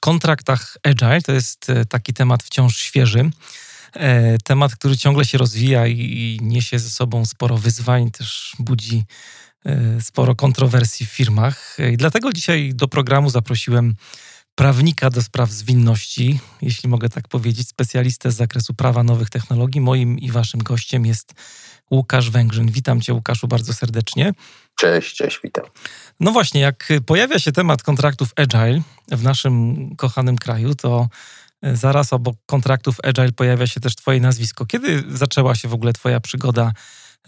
kontraktach Agile. To jest e, taki temat wciąż świeży. E, temat, który ciągle się rozwija i niesie ze sobą sporo wyzwań, też budzi e, sporo kontrowersji w firmach. I dlatego dzisiaj do programu zaprosiłem prawnika do spraw zwinności, jeśli mogę tak powiedzieć, specjalistę z zakresu prawa nowych technologii. Moim i waszym gościem jest Łukasz Węgrzyn. Witam cię, Łukaszu, bardzo serdecznie. Cześć, cześć, witam. No właśnie, jak pojawia się temat kontraktów Agile w naszym kochanym kraju, to e, zaraz obok kontraktów Agile pojawia się też Twoje nazwisko. Kiedy zaczęła się w ogóle Twoja przygoda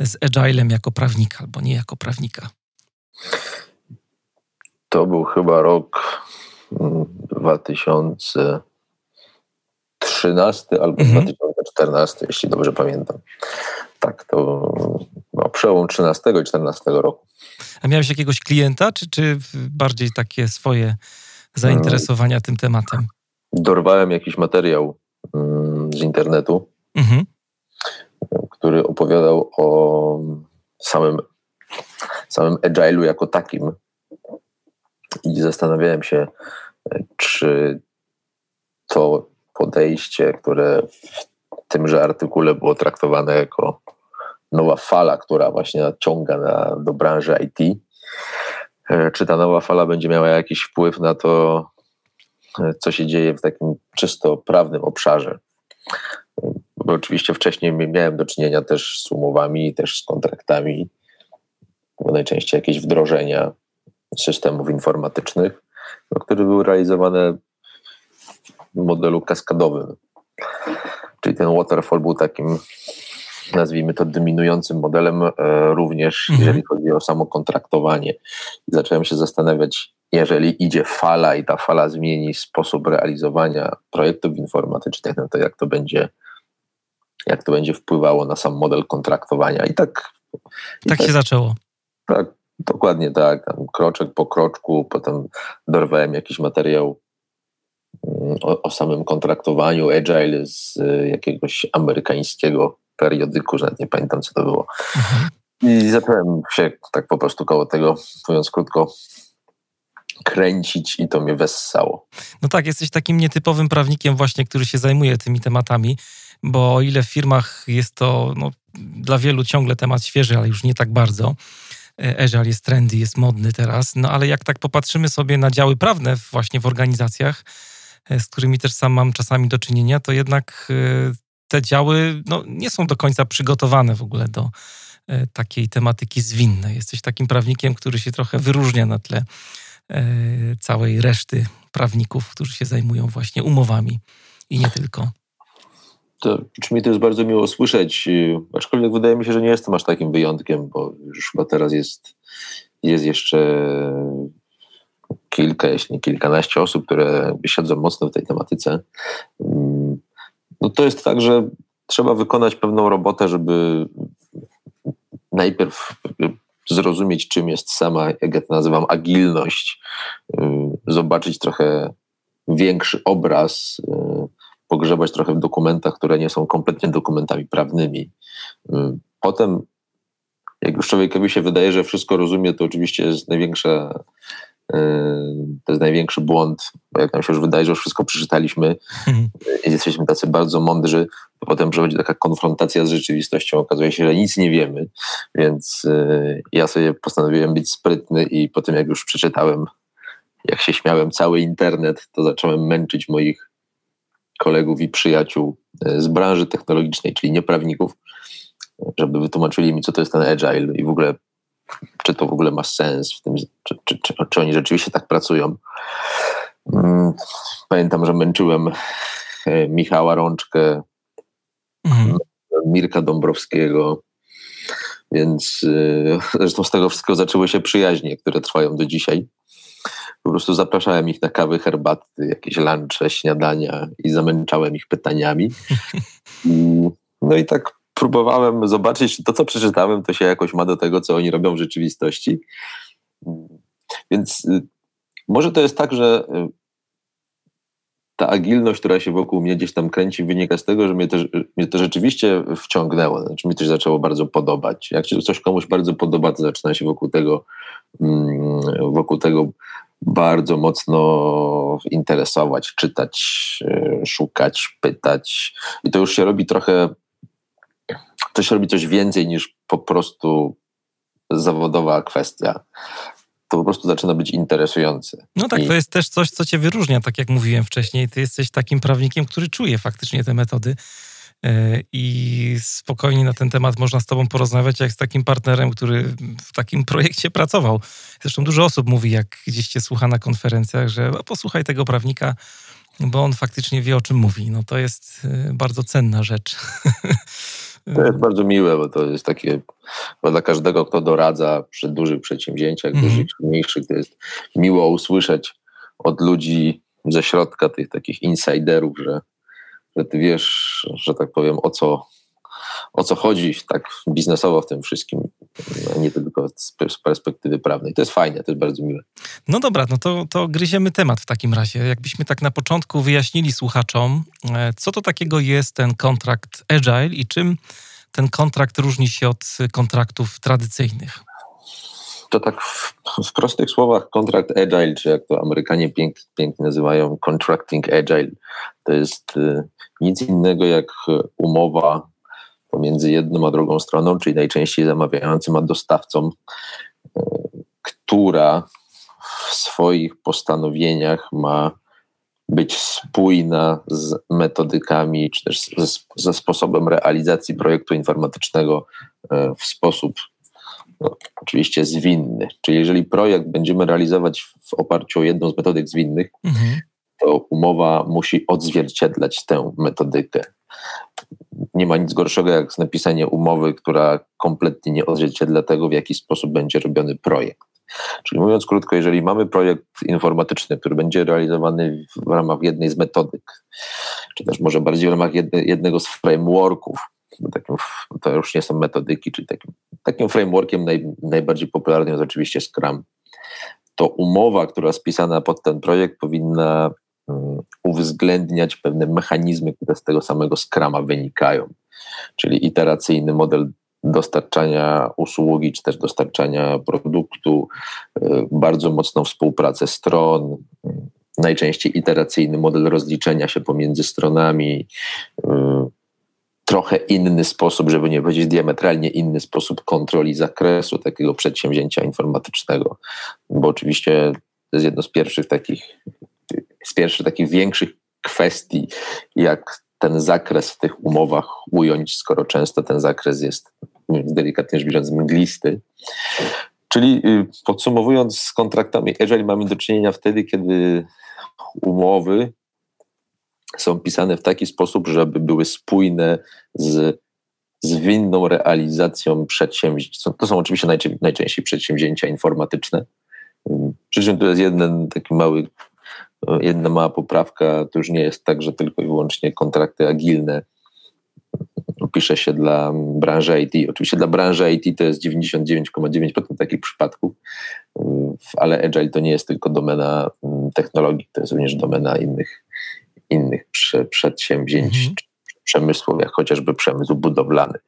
z Agilem jako prawnika albo nie jako prawnika? To był chyba rok 2013 mm, albo mhm. 2014, jeśli dobrze pamiętam. Tak, to no, przełom 13 i 14 roku. A miałeś jakiegoś klienta, czy, czy bardziej takie swoje zainteresowania hmm. tym tematem? Dorwałem jakiś materiał mm, z internetu, mhm. który opowiadał o samym, samym agile'u jako takim. I zastanawiałem się, czy to podejście, które w tymże artykule było traktowane jako nowa fala, która właśnie nadciąga na, do branży IT. E, czy ta nowa fala będzie miała jakiś wpływ na to, e, co się dzieje w takim czysto prawnym obszarze? Bo oczywiście wcześniej miałem do czynienia też z umowami, też z kontraktami, najczęściej jakieś wdrożenia systemów informatycznych, no, które były realizowane w modelu kaskadowym. Czyli ten waterfall był takim nazwijmy to dominującym modelem e, również, mhm. jeżeli chodzi o samo kontraktowanie. I zacząłem się zastanawiać, jeżeli idzie fala i ta fala zmieni sposób realizowania projektów informatycznych, no to jak to będzie, jak to będzie wpływało na sam model kontraktowania. I tak. I tak, tak się zaczęło. Tak, dokładnie tak. Kroczek po kroczku, potem dorwałem jakiś materiał mm, o, o samym kontraktowaniu Agile z e, jakiegoś amerykańskiego periodyku, że nie pamiętam, co to było. Mhm. I zacząłem się tak po prostu koło tego, mówiąc krótko, kręcić i to mnie wessało. No tak, jesteś takim nietypowym prawnikiem właśnie, który się zajmuje tymi tematami, bo o ile w firmach jest to no, dla wielu ciągle temat świeży, ale już nie tak bardzo. E, Agile jest trendy, jest modny teraz, no ale jak tak popatrzymy sobie na działy prawne właśnie w organizacjach, e, z którymi też sam mam czasami do czynienia, to jednak e, te działy no, nie są do końca przygotowane w ogóle do e, takiej tematyki zwinnej. Jesteś takim prawnikiem, który się trochę wyróżnia na tle e, całej reszty prawników, którzy się zajmują właśnie umowami i nie tylko. To mi to jest bardzo miło słyszeć, aczkolwiek wydaje mi się, że nie jestem aż takim wyjątkiem, bo już chyba teraz jest, jest jeszcze kilka, jeśli nie kilkanaście osób, które siedzą mocno w tej tematyce. No to jest tak, że trzeba wykonać pewną robotę, żeby najpierw zrozumieć, czym jest sama, jak ja to nazywam, agilność, y, zobaczyć trochę większy obraz, y, pogrzebać trochę w dokumentach, które nie są kompletnie dokumentami prawnymi. Y, potem, jak już człowiekowi się wydaje, że wszystko rozumie, to oczywiście jest największa to jest największy błąd, bo jak nam się już wydaje, że już wszystko przeczytaliśmy mhm. i jesteśmy tacy bardzo mądrzy, to potem przychodzi taka konfrontacja z rzeczywistością. Okazuje się, że nic nie wiemy, więc y, ja sobie postanowiłem być sprytny i po tym jak już przeczytałem, jak się śmiałem cały internet, to zacząłem męczyć moich kolegów i przyjaciół y, z branży technologicznej, czyli nieprawników, żeby wytłumaczyli mi, co to jest ten agile i w ogóle czy to w ogóle ma sens, w tym, czy, czy, czy, czy oni rzeczywiście tak pracują. Mm, pamiętam, że męczyłem e, Michała Rączkę, mhm. Mirka Dąbrowskiego, więc e, zresztą z tego wszystkiego zaczęły się przyjaźnie, które trwają do dzisiaj. po prostu zapraszałem ich na kawy, herbaty, jakieś lunche, śniadania i zamęczałem ich pytaniami. No i tak próbowałem zobaczyć, czy to, co przeczytałem, to się jakoś ma do tego, co oni robią w rzeczywistości. Więc y, może to jest tak, że y, ta agilność, która się wokół mnie gdzieś tam kręci, wynika z tego, że mnie to, mnie to rzeczywiście wciągnęło. Znaczy, mi to się zaczęło bardzo podobać. Jak się coś komuś bardzo podoba, to zaczyna się wokół tego, mm, wokół tego bardzo mocno interesować, czytać, y, szukać, pytać. I to już się robi trochę, to się robi coś więcej niż po prostu zawodowa kwestia to po prostu zaczyna być interesujące. No tak, I... to jest też coś, co cię wyróżnia, tak jak mówiłem wcześniej. Ty jesteś takim prawnikiem, który czuje faktycznie te metody e, i spokojnie na ten temat można z tobą porozmawiać, jak z takim partnerem, który w takim projekcie pracował. Zresztą dużo osób mówi, jak gdzieś cię słucha na konferencjach, że no, posłuchaj tego prawnika, bo on faktycznie wie, o czym mówi. No to jest e, bardzo cenna rzecz. To jest bardzo miłe, bo to jest takie, bo dla każdego, kto doradza przy dużych przedsięwzięciach, mm. dużych, mniejszych, to jest miło usłyszeć od ludzi ze środka, tych takich insiderów, że, że ty wiesz, że tak powiem, o co, o co chodzi tak biznesowo w tym wszystkim, a nie tylko z perspektywy prawnej. To jest fajne, to jest bardzo miłe. No dobra, no to, to gryziemy temat w takim razie. Jakbyśmy tak na początku wyjaśnili słuchaczom, e, co to takiego jest ten kontrakt Agile i czym ten kontrakt różni się od kontraktów tradycyjnych? To tak w, w prostych słowach kontrakt Agile, czy jak to Amerykanie pięk, pięknie nazywają contracting Agile, to jest y, nic innego jak umowa pomiędzy jedną a drugą stroną, czyli najczęściej zamawiającym a dostawcą, e, która w swoich postanowieniach ma być spójna z metodykami, czy też ze, sposobem realizacji projektu informatycznego e, w sposób no, oczywiście zwinny. Czyli jeżeli projekt będziemy realizować w oparciu o jedną z metodyk zwinnych, mhm. to umowa musi odzwierciedlać tę metodykę nie ma nic gorszego jak napisanie umowy, która kompletnie nie odzwierciedla tego, w jaki sposób będzie robiony projekt. Czyli mówiąc krótko, jeżeli mamy projekt informatyczny, który będzie realizowany w ramach jednej z metodyk, czy też może bardziej w ramach jedne, jednego z frameworków, takim, to już nie są metodyki, czyli takim, takim frameworkiem naj, najbardziej popularnym jest oczywiście Scrum, to umowa, która spisana pod ten projekt powinna uwzględniać pewne mechanizmy, które z tego samego skrama wynikają, czyli iteracyjny model dostarczania usługi, czy też dostarczania produktu, y, bardzo mocną współpracę stron, y, najczęściej iteracyjny model rozliczenia się pomiędzy stronami, y, trochę inny sposób, żeby nie powiedzieć diametralnie inny sposób kontroli zakresu takiego przedsięwzięcia informatycznego, bo oczywiście to jest jedno z pierwszych takich z pierwszych takich większych kwestii, jak ten zakres w tych umowach ująć, skoro często ten zakres jest delikatnie rzecz biorąc mglisty. Czyli y, podsumowując, z kontraktami jeżeli mamy do czynienia wtedy, kiedy umowy są pisane w taki sposób, żeby były spójne z zwinną realizacją przedsięwzięć. To są oczywiście najczęściej przedsięwzięcia informatyczne. Przy czym to jest jeden taki mały Jedna mała poprawka, to już nie jest tak, że tylko i wyłącznie kontrakty agilne pisze się dla branży IT. Oczywiście dla branży IT to jest 99,9% takich przypadków, ale Agile to nie jest tylko domena mm, technologii, to jest również domena innych, innych przedsięwzięć, mhm. przemysłów, jak chociażby przemysł budowlany.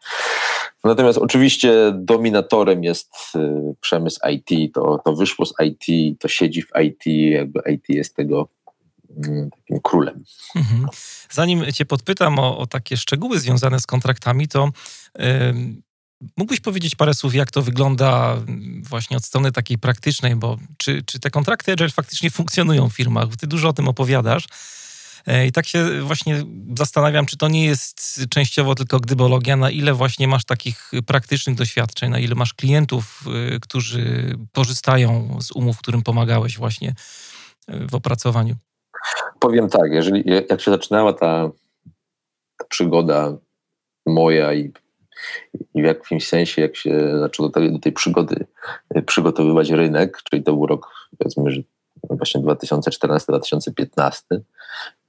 Natomiast oczywiście dominatorem jest y, przemysł IT, to, to wyszło z IT, to siedzi w IT, jakby IT jest tego mm, takim królem. Mhm. Zanim Cię podpytam o, o, takie szczegóły związane z kontraktami, to yy, mógłbyś powiedzieć parę słów, jak to wygląda mm, właśnie od strony takiej praktycznej, bo czy, czy te kontrakty Agile faktycznie funkcjonują w firmach? Ty dużo o tym opowiadasz. E, I tak się właśnie zastanawiam, czy to nie jest częściowo tylko gdybologia, na ile właśnie masz takich praktycznych doświadczeń, na ile masz klientów, y, którzy korzystają z umów, którym pomagałeś właśnie y, w opracowaniu. Powiem tak, jeżeli, jak się zaczynała ta, ta przygoda moja i, i w jakimś sensie, jak się zaczął do tej, do tej przygody przygotowywać rynek, czyli to był rok, powiedzmy, że właśnie 2014-2015,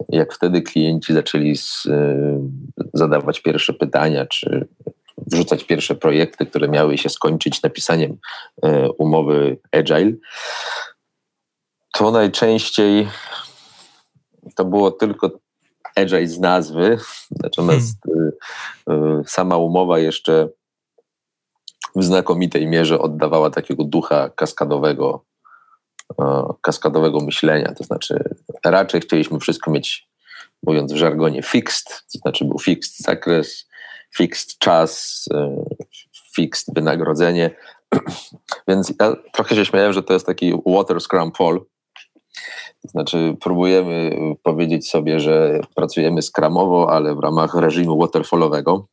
jak wtedy klienci zaczęli z, y, zadawać pierwsze pytania, czy wrzucać pierwsze projekty, które miały się skończyć napisaniem y, umowy Agile, to najczęściej to było tylko Agile z nazwy, natomiast hmm. sama umowa jeszcze w znakomitej mierze oddawała takiego ducha kaskadowego, kaskadowego myślenia. To znaczy, raczej chcieliśmy wszystko mieć, mówiąc w żargonie, fixed, to znaczy był fixed zakres, fixed czas, fixed wynagrodzenie. Więc ja trochę się śmiałem, że to jest taki water scrum fall, to znaczy, próbujemy powiedzieć sobie, że pracujemy skramowo, ale w ramach reżimu waterfallowego.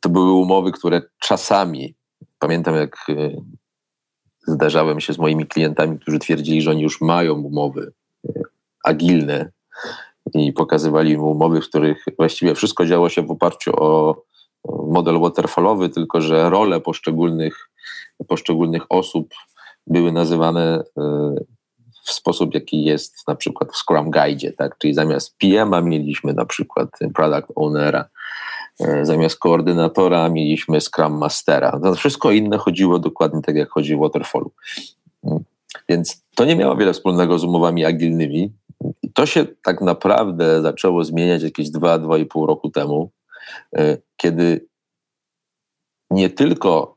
To były umowy, które czasami, pamiętam jak e, zdarzałem się z moimi klientami, którzy twierdzili, że oni już mają umowy e, agilne i pokazywali im umowy, w których właściwie wszystko działo się w oparciu o model waterfallowy, tylko że role poszczególnych, poszczególnych osób były nazywane e, w sposób, jaki jest na przykład w Scrum Guide, tak? Czyli zamiast PM-a mieliśmy na przykład Product Ownera, zamiast koordynatora mieliśmy Scrum Mastera. To wszystko inne chodziło dokładnie tak, jak chodzi w Waterfallu. Mm. Więc to nie miało wiele wspólnego z umowami agilnymi. To się tak naprawdę zaczęło zmieniać jakieś 2-2,5 roku temu, e, kiedy nie tylko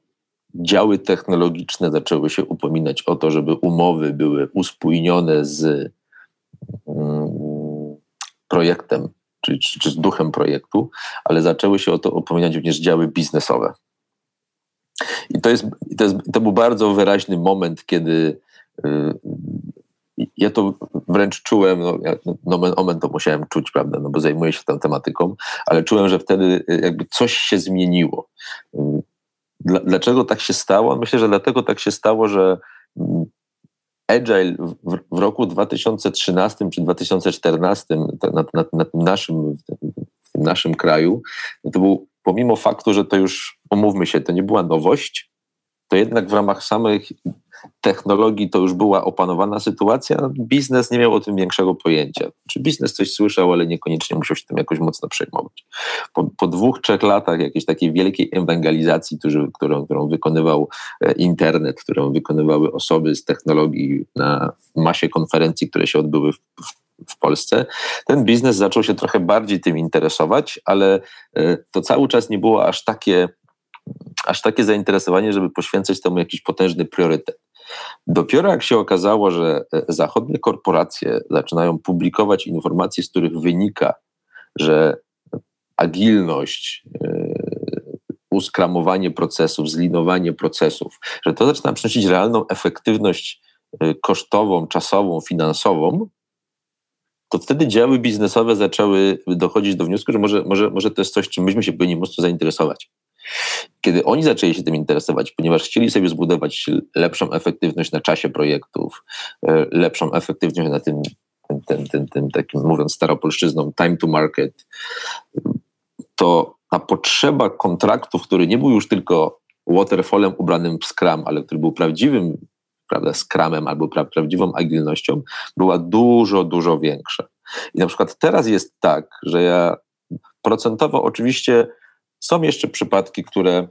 działy technologiczne zaczęły się upominać o to, żeby umowy były uspójnione z mm, projektem, czy, czy, czy z duchem projektu, ale zaczęły się o to upominać również działy biznesowe. I to, jest, to, jest, to był bardzo wyraźny moment, kiedy y, ja to wręcz czułem, no, nomen omen to musiałem czuć, prawda, no bo zajmuję się tą tematyką, ale czułem, że wtedy y, jakby coś się zmieniło. Y, Dlaczego tak się stało? Myślę, że dlatego tak się stało, że mm, Agile w, w roku 2013 czy 2014 na, na, na tym naszym, w tym naszym kraju, to był pomimo faktu, że to już, omówmy się, to nie była nowość, to jednak w ramach samych technologii to już była opanowana sytuacja, biznes nie miał o tym większego pojęcia. Czy biznes coś słyszał, ale niekoniecznie musiał się tym jakoś mocno przejmować. Po, po dwóch, trzech latach jakiejś takiej wielkiej ewangelizacji, którą, którą wykonywał e, internet, którą wykonywały osoby z technologii na masie konferencji, które się odbyły w, w w Polsce, ten biznes zaczął się trochę bardziej tym interesować, ale e, to cały czas nie było aż takie, aż takie zainteresowanie, żeby poświęcać temu jakiś potężny priorytet. Dopiero jak się okazało, że e, zachodnie korporacje zaczynają publikować informacje, z których wynika, że agilność, e, uskramowanie procesów, zlinowanie procesów, że to zaczyna przynosić realną efektywność e, kosztową, czasową, finansową, to wtedy działy biznesowe zaczęły dochodzić do wniosku, że może, może, może to jest coś, czym myśmy się powinni mocno zainteresować. Kiedy oni zaczęli się tym interesować, ponieważ chcieli sobie zbudować lepszą efektywność na czasie projektów, e, lepszą efektywność na tym, tym, tym, tym takim, mówiąc staropolszczyzną, time to market, to ta potrzeba kontraktu, który nie był już tylko waterfallem ubranym w Scrum, ale który był prawdziwym prawda, Scrumem albo pra prawdziwą agilnością, była dużo, dużo większa. I na przykład teraz jest tak, że ja procentowo oczywiście są jeszcze przypadki, które,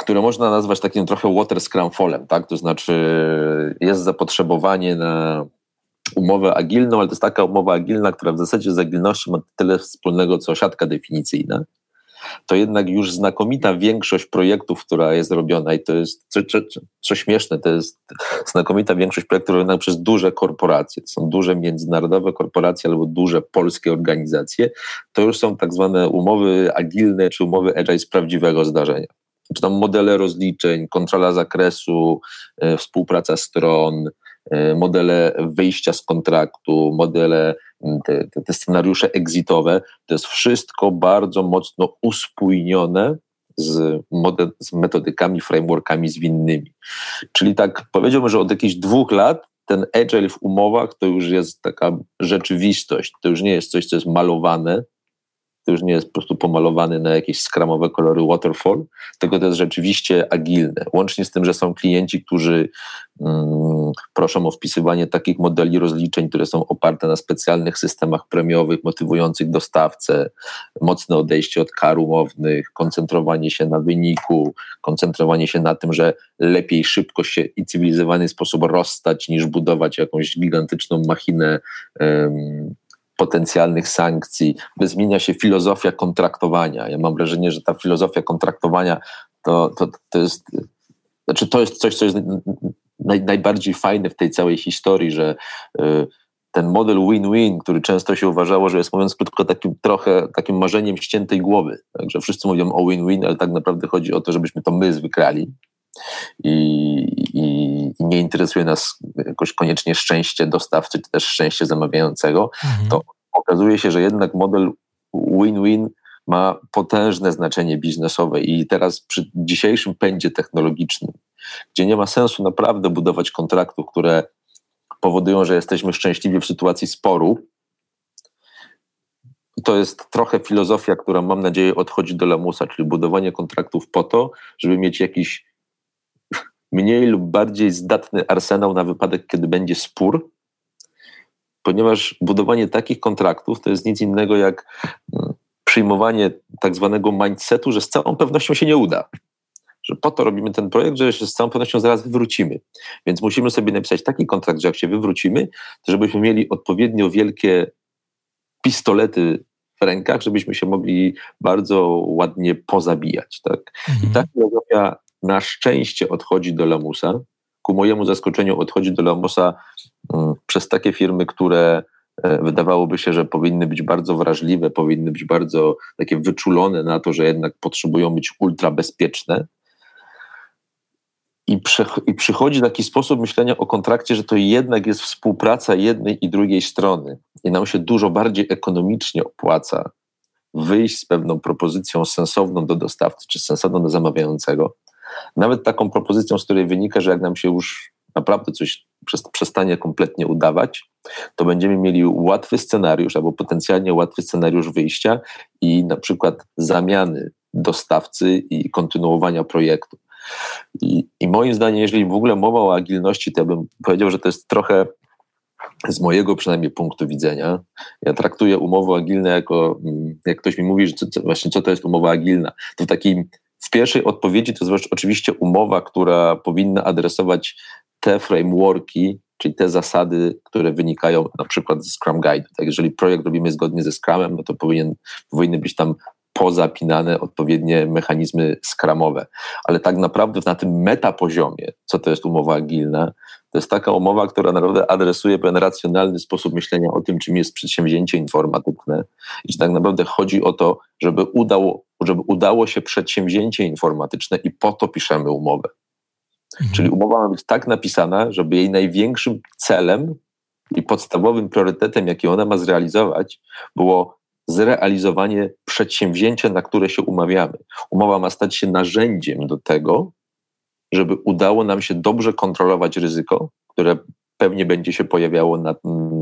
które można nazwać takim trochę water scrum fallem, tak? To znaczy jest zapotrzebowanie na umowę agilną, ale to jest taka umowa agilna, która w zasadzie z agilnością ma tyle wspólnego, co siatka definicyjna to jednak już znakomita większość projektów, która jest robiona i to jest, co, co, co śmieszne, to jest znakomita większość projektów robionych przez duże korporacje, to są duże międzynarodowe korporacje albo duże polskie organizacje, to już są tak zwane umowy agilne czy umowy agile z prawdziwego zdarzenia. Czy tam modele rozliczeń, kontrola zakresu, e, współpraca stron, modele wyjścia z kontraktu, modele te, te, te scenariusze exitowe, to jest wszystko bardzo mocno uspójnione z, model, z metodykami, frameworkami zwinnymi. Czyli tak powiedziałbym, że od jakichś dwóch lat ten agile w umowach to już jest taka rzeczywistość, to już nie jest coś, co jest malowane, to już nie jest po prostu pomalowany na jakieś skramowe kolory waterfall, tylko to jest rzeczywiście agilne. Łącznie z tym, że są klienci, którzy mm, proszą o wpisywanie takich modeli rozliczeń, które są oparte na specjalnych systemach premiowych, motywujących dostawcę, mocne odejście od kar umownych, koncentrowanie się na wyniku, koncentrowanie się na tym, że lepiej szybko się i cywilizowany sposób rozstać, niż budować jakąś gigantyczną machinę. Potencjalnych sankcji, zmienia się filozofia kontraktowania. Ja mam wrażenie, że ta filozofia kontraktowania to, to, to jest znaczy to jest coś, co jest naj, najbardziej fajne w tej całej historii, że y, ten model win-win, który często się uważało, że jest mówiąc krótko takim trochę takim marzeniem ściętej głowy. Także wszyscy mówią o win-win, ale tak naprawdę chodzi o to, żebyśmy to my wygrali. I, i, nie interesuje nas jakoś koniecznie szczęście dostawcy, czy też szczęście zamawiającego, mhm. to okazuje się, że jednak model win-win ma potężne znaczenie biznesowe i teraz przy dzisiejszym pędzie technologicznym, gdzie nie ma sensu naprawdę budować kontraktów, które powodują, że jesteśmy szczęśliwi w sytuacji sporu, to jest trochę filozofia, która mam nadzieję odchodzi do lamusa, czyli budowanie kontraktów po to, żeby mieć jakiś mniej lub bardziej zdatny arsenał na wypadek, kiedy będzie spór, ponieważ budowanie takich kontraktów to jest nic innego jak mm, przyjmowanie tak zwanego mindsetu, że z całą pewnością się nie uda. Że po to robimy ten projekt, że się z całą pewnością zaraz wywrócimy. Więc musimy sobie napisać taki kontrakt, że jak się wywrócimy, to żebyśmy mieli odpowiednio wielkie pistolety w rękach, żebyśmy się mogli bardzo ładnie pozabijać. Tak? Mhm. I ta filozofia na szczęście odchodzi do lamusa. Ku mojemu zaskoczeniu odchodzi do lamusa um, przez takie firmy, które e, wydawałoby się, że powinny być bardzo wrażliwe, powinny być bardzo takie wyczulone na to, że jednak potrzebują być ultra bezpieczne. I, I przychodzi taki sposób myślenia o kontrakcie, że to jednak jest współpraca jednej i drugiej strony. I nam się dużo bardziej ekonomicznie opłaca wyjść z pewną propozycją sensowną do dostawcy, czy sensowną do zamawiającego, nawet taką propozycją, z której wynika, że jak nam się już naprawdę coś przestanie kompletnie udawać, to będziemy mieli łatwy scenariusz albo potencjalnie łatwy scenariusz wyjścia i na przykład zamiany dostawcy i kontynuowania projektu. I, I, moim zdaniem, jeżeli w ogóle mowa o agilności, to ja bym powiedział, że to jest trochę z mojego przynajmniej punktu widzenia. Ja traktuję umowy agilne jako, mm, jak ktoś mi mówi, że co, właśnie co to jest umowa agilna, to w takim w pierwszej odpowiedzi to jest oczywiście umowa, która powinna adresować te frameworki, czyli te zasady, które wynikają na przykład ze Scrum Guide. Tak, jeżeli projekt robimy zgodnie ze Scrumem, no to powinien, powinny być tam pozapinane odpowiednie mechanizmy skramowe. Ale tak naprawdę na tym metapoziomie, co to jest umowa agilna, to jest taka umowa, która naprawdę adresuje pewien racjonalny sposób myślenia o tym, czym jest przedsięwzięcie informatyczne. I że tak naprawdę chodzi o to, żeby udało, żeby udało się przedsięwzięcie informatyczne i po to piszemy umowę. Mhm. Czyli umowa ma być tak napisana, żeby jej największym celem i podstawowym priorytetem, jaki ona ma zrealizować, było zrealizowanie przedsięwzięcia, na które się umawiamy. Umowa ma stać się narzędziem do tego, żeby udało nam się dobrze kontrolować ryzyko, które pewnie będzie się pojawiało na,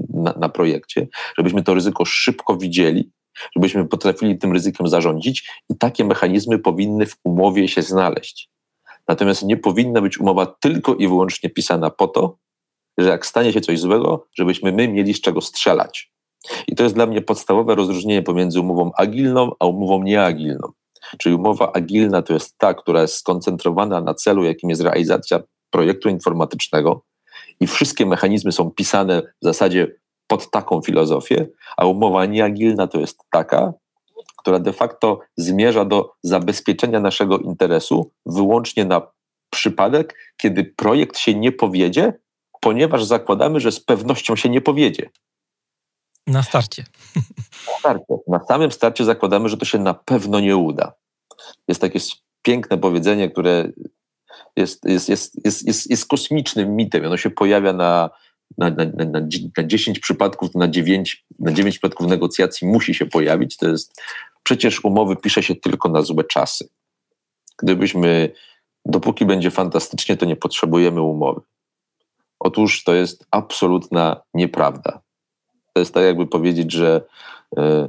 na, na projekcie, żebyśmy to ryzyko szybko widzieli, żebyśmy potrafili tym ryzykiem zarządzić i takie mechanizmy powinny w umowie się znaleźć. Natomiast nie powinna być umowa tylko i wyłącznie pisana po to, że jak stanie się coś złego, żebyśmy my mieli z czego strzelać. I to jest dla mnie podstawowe rozróżnienie pomiędzy umową agilną a umową nieagilną. Czyli umowa agilna to jest ta, która jest skoncentrowana na celu, jakim jest realizacja projektu informatycznego i wszystkie mechanizmy są pisane w zasadzie pod taką filozofię, a umowa nieagilna to jest taka, która de facto zmierza do zabezpieczenia naszego interesu wyłącznie na przypadek, kiedy projekt się nie powiedzie, ponieważ zakładamy, że z pewnością się nie powiedzie. Na starcie. Na starcie. Na samym starcie zakładamy, że to się na pewno nie uda. Jest takie piękne powiedzenie, które jest, jest, jest, jest, jest, jest kosmicznym mitem. Ono się pojawia na, na, na, na, na 10 przypadków, na 9, na 9 przypadków negocjacji musi się pojawić. To jest przecież umowy pisze się tylko na złe czasy. Gdybyśmy, dopóki będzie fantastycznie, to nie potrzebujemy umowy. Otóż to jest absolutna nieprawda. To jest tak, jakby powiedzieć, że e,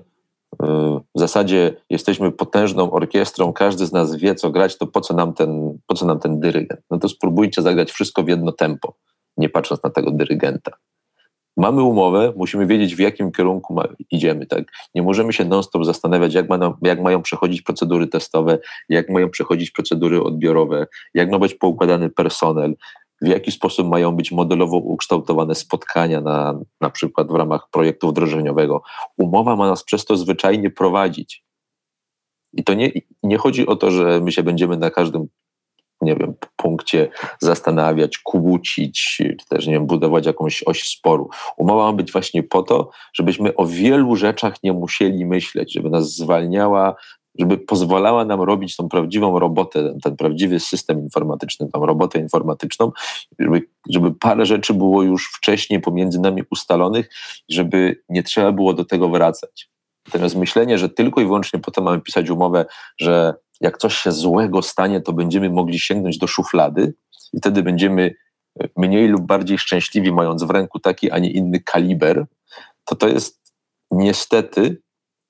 w zasadzie jesteśmy potężną orkiestrą, każdy z nas wie, co grać, to po co nam ten, po co nam ten dyrygent? No to spróbujcie zagrać wszystko w jedno tempo, nie patrząc na tego dyrygenta. Mamy umowę, musimy wiedzieć, w jakim kierunku ma, idziemy. Tak? Nie możemy się non-stop zastanawiać, jak, ma, jak mają przechodzić procedury testowe, jak mają przechodzić procedury odbiorowe, jak ma być poukładany personel, w jaki sposób mają być modelowo ukształtowane spotkania na, na przykład w ramach projektu wdrożeniowego. Umowa ma nas przez to zwyczajnie prowadzić. I to nie, nie chodzi o to, że my się będziemy na każdym nie wiem, punkcie zastanawiać, kłócić, czy też nie wiem, budować jakąś oś sporu. Umowa ma być właśnie po to, żebyśmy o wielu rzeczach nie musieli myśleć, żeby nas zwalniała żeby pozwalała nam robić tą prawdziwą robotę, ten, ten prawdziwy system informatyczny, tą robotę informatyczną, żeby, żeby parę rzeczy było już wcześniej pomiędzy nami ustalonych, żeby nie trzeba było do tego wracać. Natomiast myślenie, że tylko i wyłącznie potem mamy pisać umowę, że jak coś się złego stanie, to będziemy mogli sięgnąć do szuflady i wtedy będziemy mniej lub bardziej szczęśliwi, mając w ręku taki, a nie inny kaliber, to to jest niestety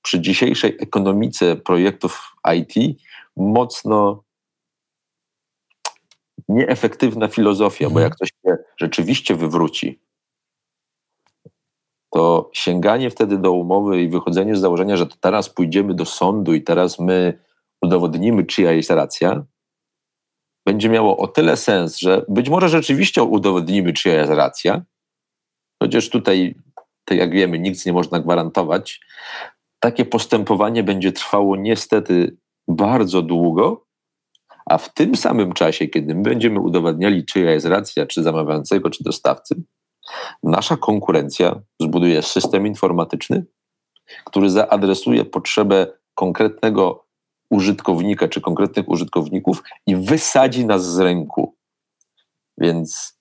przy dzisiejszej ekonomice projektów IT mocno nieefektywna filozofia, bo mhm. jak coś się rzeczywiście wywróci, to sięganie wtedy do umowy i wychodzenie z założenia, że teraz pójdziemy do sądu i teraz my udowodnimy, czyja jest racja, będzie miało o tyle sens, że być może rzeczywiście udowodnimy, czyja jest racja, chociaż tutaj, tak jak wiemy, nic nie można gwarantować, takie postępowanie będzie trwało niestety bardzo długo, a w tym samym czasie, kiedy my będziemy udowadniali, czyja jest racja, czy zamawiającego, czy dostawcy, nasza konkurencja zbuduje system informatyczny, który zaadresuje potrzebę konkretnego użytkownika czy konkretnych użytkowników i wysadzi nas z rynku. Więc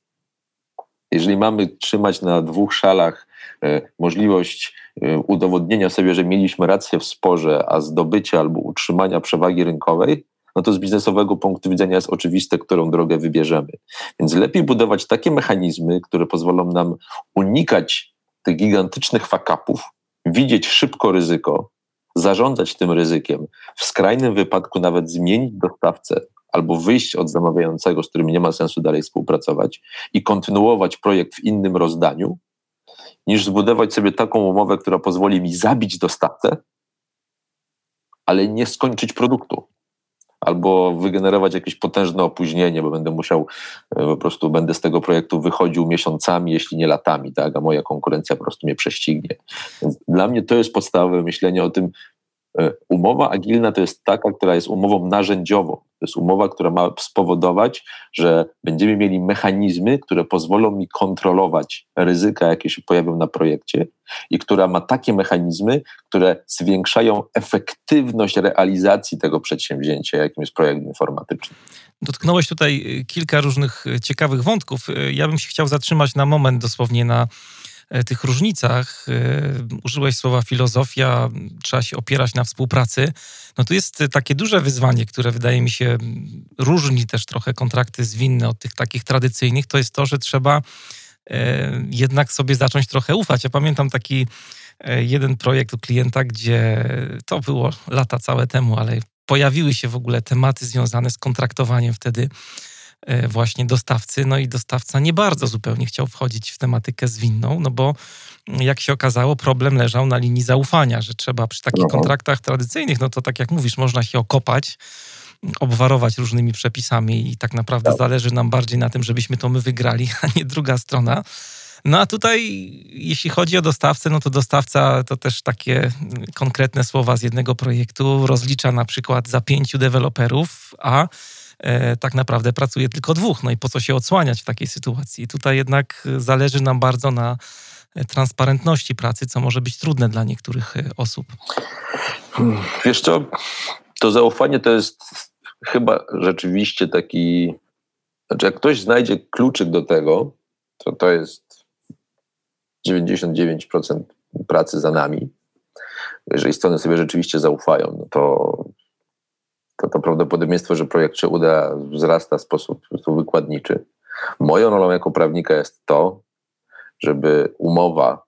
jeżeli mamy trzymać na dwóch szalach e, możliwość e, udowodnienia sobie, że mieliśmy rację w sporze, a zdobycia albo utrzymania przewagi rynkowej, no to z biznesowego punktu widzenia jest oczywiste, którą drogę wybierzemy. Więc lepiej budować takie mechanizmy, które pozwolą nam unikać tych gigantycznych fakapów, widzieć szybko ryzyko, zarządzać tym ryzykiem, w skrajnym wypadku nawet zmienić dostawcę albo wyjść od zamawiającego, z którym nie ma sensu dalej współpracować i kontynuować projekt w innym rozdaniu, niż zbudować sobie taką umowę, która pozwoli mi zabić dostawcę, ale nie skończyć produktu. Albo wygenerować jakieś potężne opóźnienie, bo będę musiał, e, po prostu będę z tego projektu wychodził miesiącami, jeśli nie latami, tak? a moja konkurencja po prostu mnie prześcignie. Więc dla mnie to jest podstawowe myślenie o tym, E, umowa agilna to jest taka, która jest umową narzędziową. To jest umowa, która ma spowodować, że będziemy mieli mechanizmy, które pozwolą mi kontrolować ryzyka, jakie się pojawią na projekcie, i która ma takie mechanizmy, które zwiększają efektywność realizacji tego przedsięwzięcia, jakim jest projekt informatyczny. Dotknąłeś tutaj kilka różnych ciekawych wątków. Ja bym się chciał zatrzymać na moment dosłownie na tych różnicach, e, użyłeś słowa filozofia, trzeba się opierać na współpracy. No to jest takie duże wyzwanie, które wydaje mi się różni też trochę kontrakty zwinne od tych takich tradycyjnych, to jest to, że trzeba e, jednak sobie zacząć trochę ufać. Ja pamiętam taki jeden projekt u klienta, gdzie to było lata całe temu, ale pojawiły się w ogóle tematy związane z kontraktowaniem wtedy E, właśnie dostawcy, no i dostawca nie bardzo zupełnie chciał wchodzić w tematykę zwinną, no bo jak się okazało, problem leżał na linii zaufania, że trzeba przy takich kontraktach tradycyjnych, no to tak jak mówisz, można się okopać, obwarować różnymi przepisami i tak naprawdę tak. zależy nam bardziej na tym, żebyśmy to my wygrali, a nie druga strona. No a tutaj, jeśli chodzi o dostawcę, no to dostawca to też takie konkretne słowa z jednego projektu rozlicza na przykład za pięciu deweloperów, a E, tak naprawdę pracuje tylko dwóch. No i po co się odsłaniać w takiej sytuacji? Tutaj jednak zależy nam bardzo na e, transparentności pracy, co może być trudne dla niektórych e, osób. Wiesz co, to zaufanie to jest chyba rzeczywiście taki, znaczy jak ktoś znajdzie kluczyk do tego, to to jest 99% pracy za nami. Jeżeli strony sobie rzeczywiście zaufają, no to to to prawdopodobieństwo, że projekt się uda, wzrasta w sposób wykładniczy. Moją rolą jako prawnika jest to, żeby umowa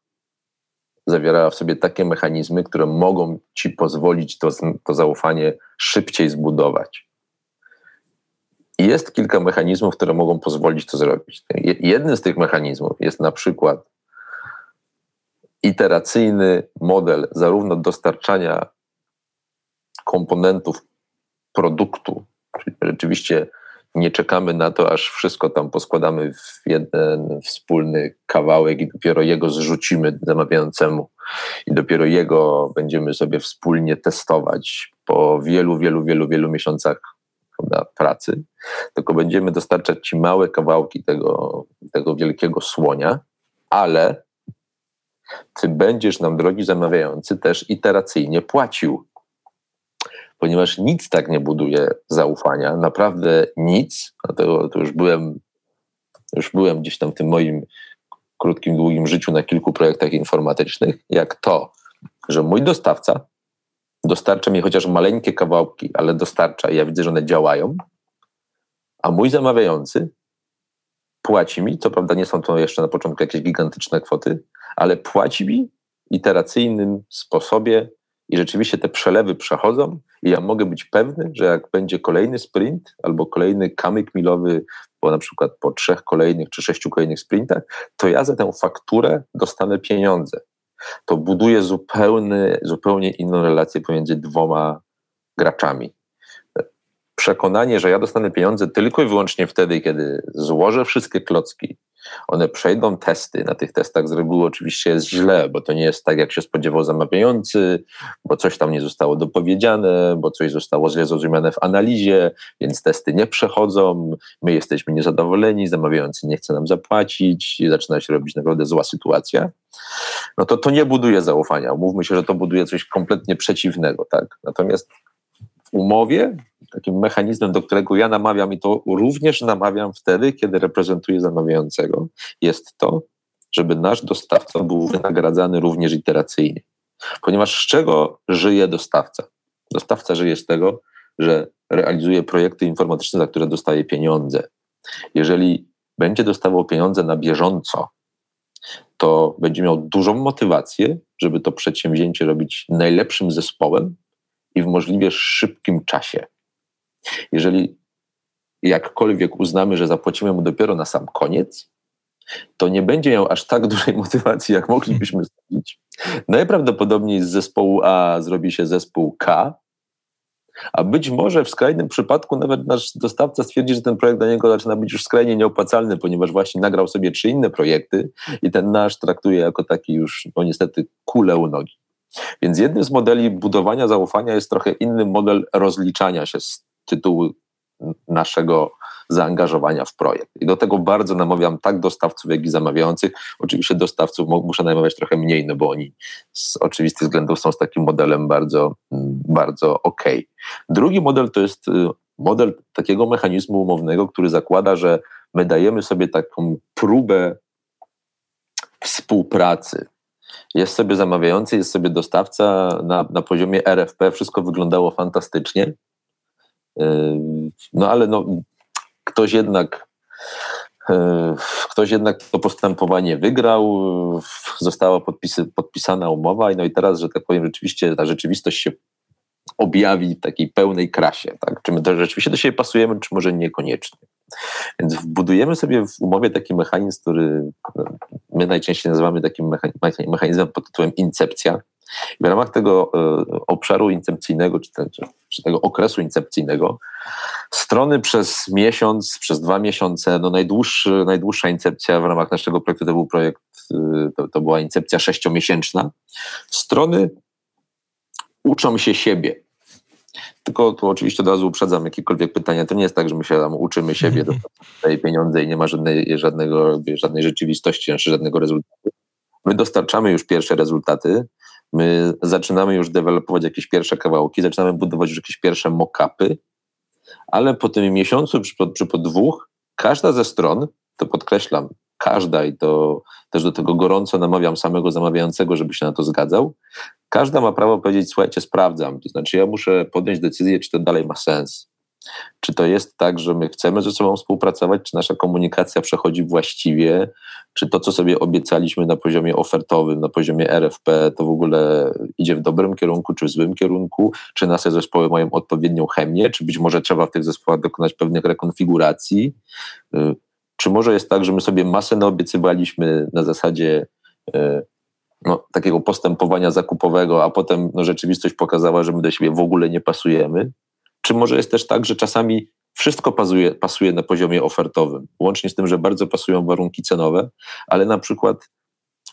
zawierała w sobie takie mechanizmy, które mogą ci pozwolić to, to zaufanie szybciej zbudować. Jest kilka mechanizmów, które mogą pozwolić to zrobić. Jednym z tych mechanizmów jest na przykład iteracyjny model zarówno dostarczania komponentów produktu, czyli rzeczywiście nie czekamy na to, aż wszystko tam poskładamy w jeden wspólny kawałek i dopiero jego zrzucimy zamawiającemu. I dopiero jego będziemy sobie wspólnie testować po wielu, wielu, wielu, wielu miesiącach prawda, pracy, tylko będziemy dostarczać ci małe kawałki tego, tego wielkiego słonia, ale ty będziesz nam, drogi zamawiający, też iteracyjnie płacił ponieważ nic tak nie buduje zaufania, naprawdę nic, to, to już byłem już byłem gdzieś tam w tym moim krótkim, długim życiu na kilku projektach informatycznych, jak to, że mój dostawca dostarcza mi chociaż maleńkie kawałki, ale dostarcza i ja widzę, że one działają, a mój zamawiający płaci mi, co prawda nie są to jeszcze na początku jakieś gigantyczne kwoty, ale płaci mi iteracyjnym sposobie i rzeczywiście te przelewy przechodzą i ja mogę być pewny, że jak będzie kolejny sprint albo kolejny kamyk milowy, bo na przykład po trzech kolejnych czy sześciu kolejnych sprintach, to ja za tę fakturę dostanę pieniądze. To buduje zupełny, zupełnie inną relację pomiędzy dwoma graczami. Przekonanie, że ja dostanę pieniądze tylko i wyłącznie wtedy, kiedy złożę wszystkie klocki one przejdą testy. Na tych testach z reguły oczywiście jest źle, bo to nie jest tak, jak się spodziewał zamawiający, bo coś tam nie zostało dopowiedziane, bo coś zostało źle zrozumiane w analizie, więc testy nie przechodzą, my jesteśmy niezadowoleni, zamawiający nie chce nam zapłacić i zaczyna się robić naprawdę zła sytuacja. No to to nie buduje zaufania. Mówmy się, że to buduje coś kompletnie przeciwnego, tak? Natomiast umowie takim mechanizmem, do którego ja namawiam i to również namawiam wtedy, kiedy reprezentuję zamawiającego, jest to, żeby nasz dostawca był wynagradzany również iteracyjnie. Ponieważ z czego żyje dostawca? Dostawca żyje z tego, że realizuje projekty informatyczne, za które dostaje pieniądze. Jeżeli będzie dostawał pieniądze na bieżąco, to będzie miał dużą motywację, żeby to przedsięwzięcie robić najlepszym zespołem i w możliwie szybkim czasie. Jeżeli jakkolwiek uznamy, że zapłacimy mu dopiero na sam koniec, to nie będzie miał aż tak dużej motywacji, jak moglibyśmy zrobić. Najprawdopodobniej z zespołu A zrobi się zespół K, a być może w skrajnym przypadku nawet nasz dostawca stwierdzi, że ten projekt dla niego zaczyna być już skrajnie nieopłacalny, ponieważ właśnie nagrał sobie trzy inne projekty i ten nasz traktuje jako taki już, no niestety, kulę u nogi. Więc jednym z modeli budowania zaufania jest trochę inny model rozliczania się z tytułu naszego zaangażowania w projekt. I do tego bardzo namawiam tak dostawców, jak i zamawiających. Oczywiście dostawców muszę namawiać trochę mniej, no bo oni z oczywistych względów są z takim modelem bardzo, bardzo ok. Drugi model to jest y, model takiego mechanizmu umownego, który zakłada, że my dajemy sobie taką próbę współpracy. Jest sobie zamawiający, jest sobie dostawca na, na poziomie RFP, wszystko wyglądało fantastycznie. No ale no, ktoś jednak ktoś jednak to postępowanie wygrał, została podpisy, podpisana umowa, no i teraz, że tak powiem, rzeczywiście ta rzeczywistość się objawi w takiej pełnej krasie. Tak? Czy my to rzeczywiście do siebie pasujemy, czy może niekoniecznie. Więc wbudujemy sobie w umowie taki mechanizm, który my najczęściej nazywamy takim mechanizmem pod tytułem incepcja, w ramach tego e, obszaru incepcyjnego, czy, czy, tego okresu incepcyjnego, strony przez miesiąc, przez dwa miesiące, no najdłuższy, najdłuższa incepcja w ramach naszego projektu to był projekt, e, to, to była incepcja sześciomiesięczna. Strony uczą się siebie. Tylko tu oczywiście od razu uprzedzam jakiekolwiek pytania. To nie jest tak, że my się tam uczymy siebie, daje pieniądze i nie ma żadnej, żadnego, żadnej rzeczywistości, znaczy żadnego rezultatu. My dostarczamy już pierwsze rezultaty, My zaczynamy już dewelopować jakieś pierwsze kawałki, zaczynamy budować już jakieś pierwsze mock-upy, ale po tym miesiącu, czy po, czy po dwóch, każda ze stron, to podkreślam, każda i to też do tego gorąco namawiam samego zamawiającego, żeby się na to zgadzał, każda ma prawo powiedzieć, słuchajcie, sprawdzam, to znaczy ja muszę podjąć decyzję, czy to dalej ma sens. Czy to jest tak, że my chcemy ze sobą współpracować, czy nasza komunikacja przechodzi właściwie, czy to, co sobie obiecaliśmy na poziomie ofertowym, na poziomie RFP, to w ogóle idzie w dobrym kierunku, czy w złym kierunku, czy nasze zespoły mają odpowiednią chemię, czy być może trzeba w tych zespołach dokonać pewnych rekonfiguracji, y, czy może jest tak, że my sobie masę naobiecywaliśmy na zasadzie y, no, takiego postępowania zakupowego, a potem no, rzeczywistość pokazała, że my do siebie w ogóle nie pasujemy? Czy może jest też tak, że czasami wszystko pasuje, pasuje na poziomie ofertowym, łącznie z tym, że bardzo pasują warunki cenowe, ale na przykład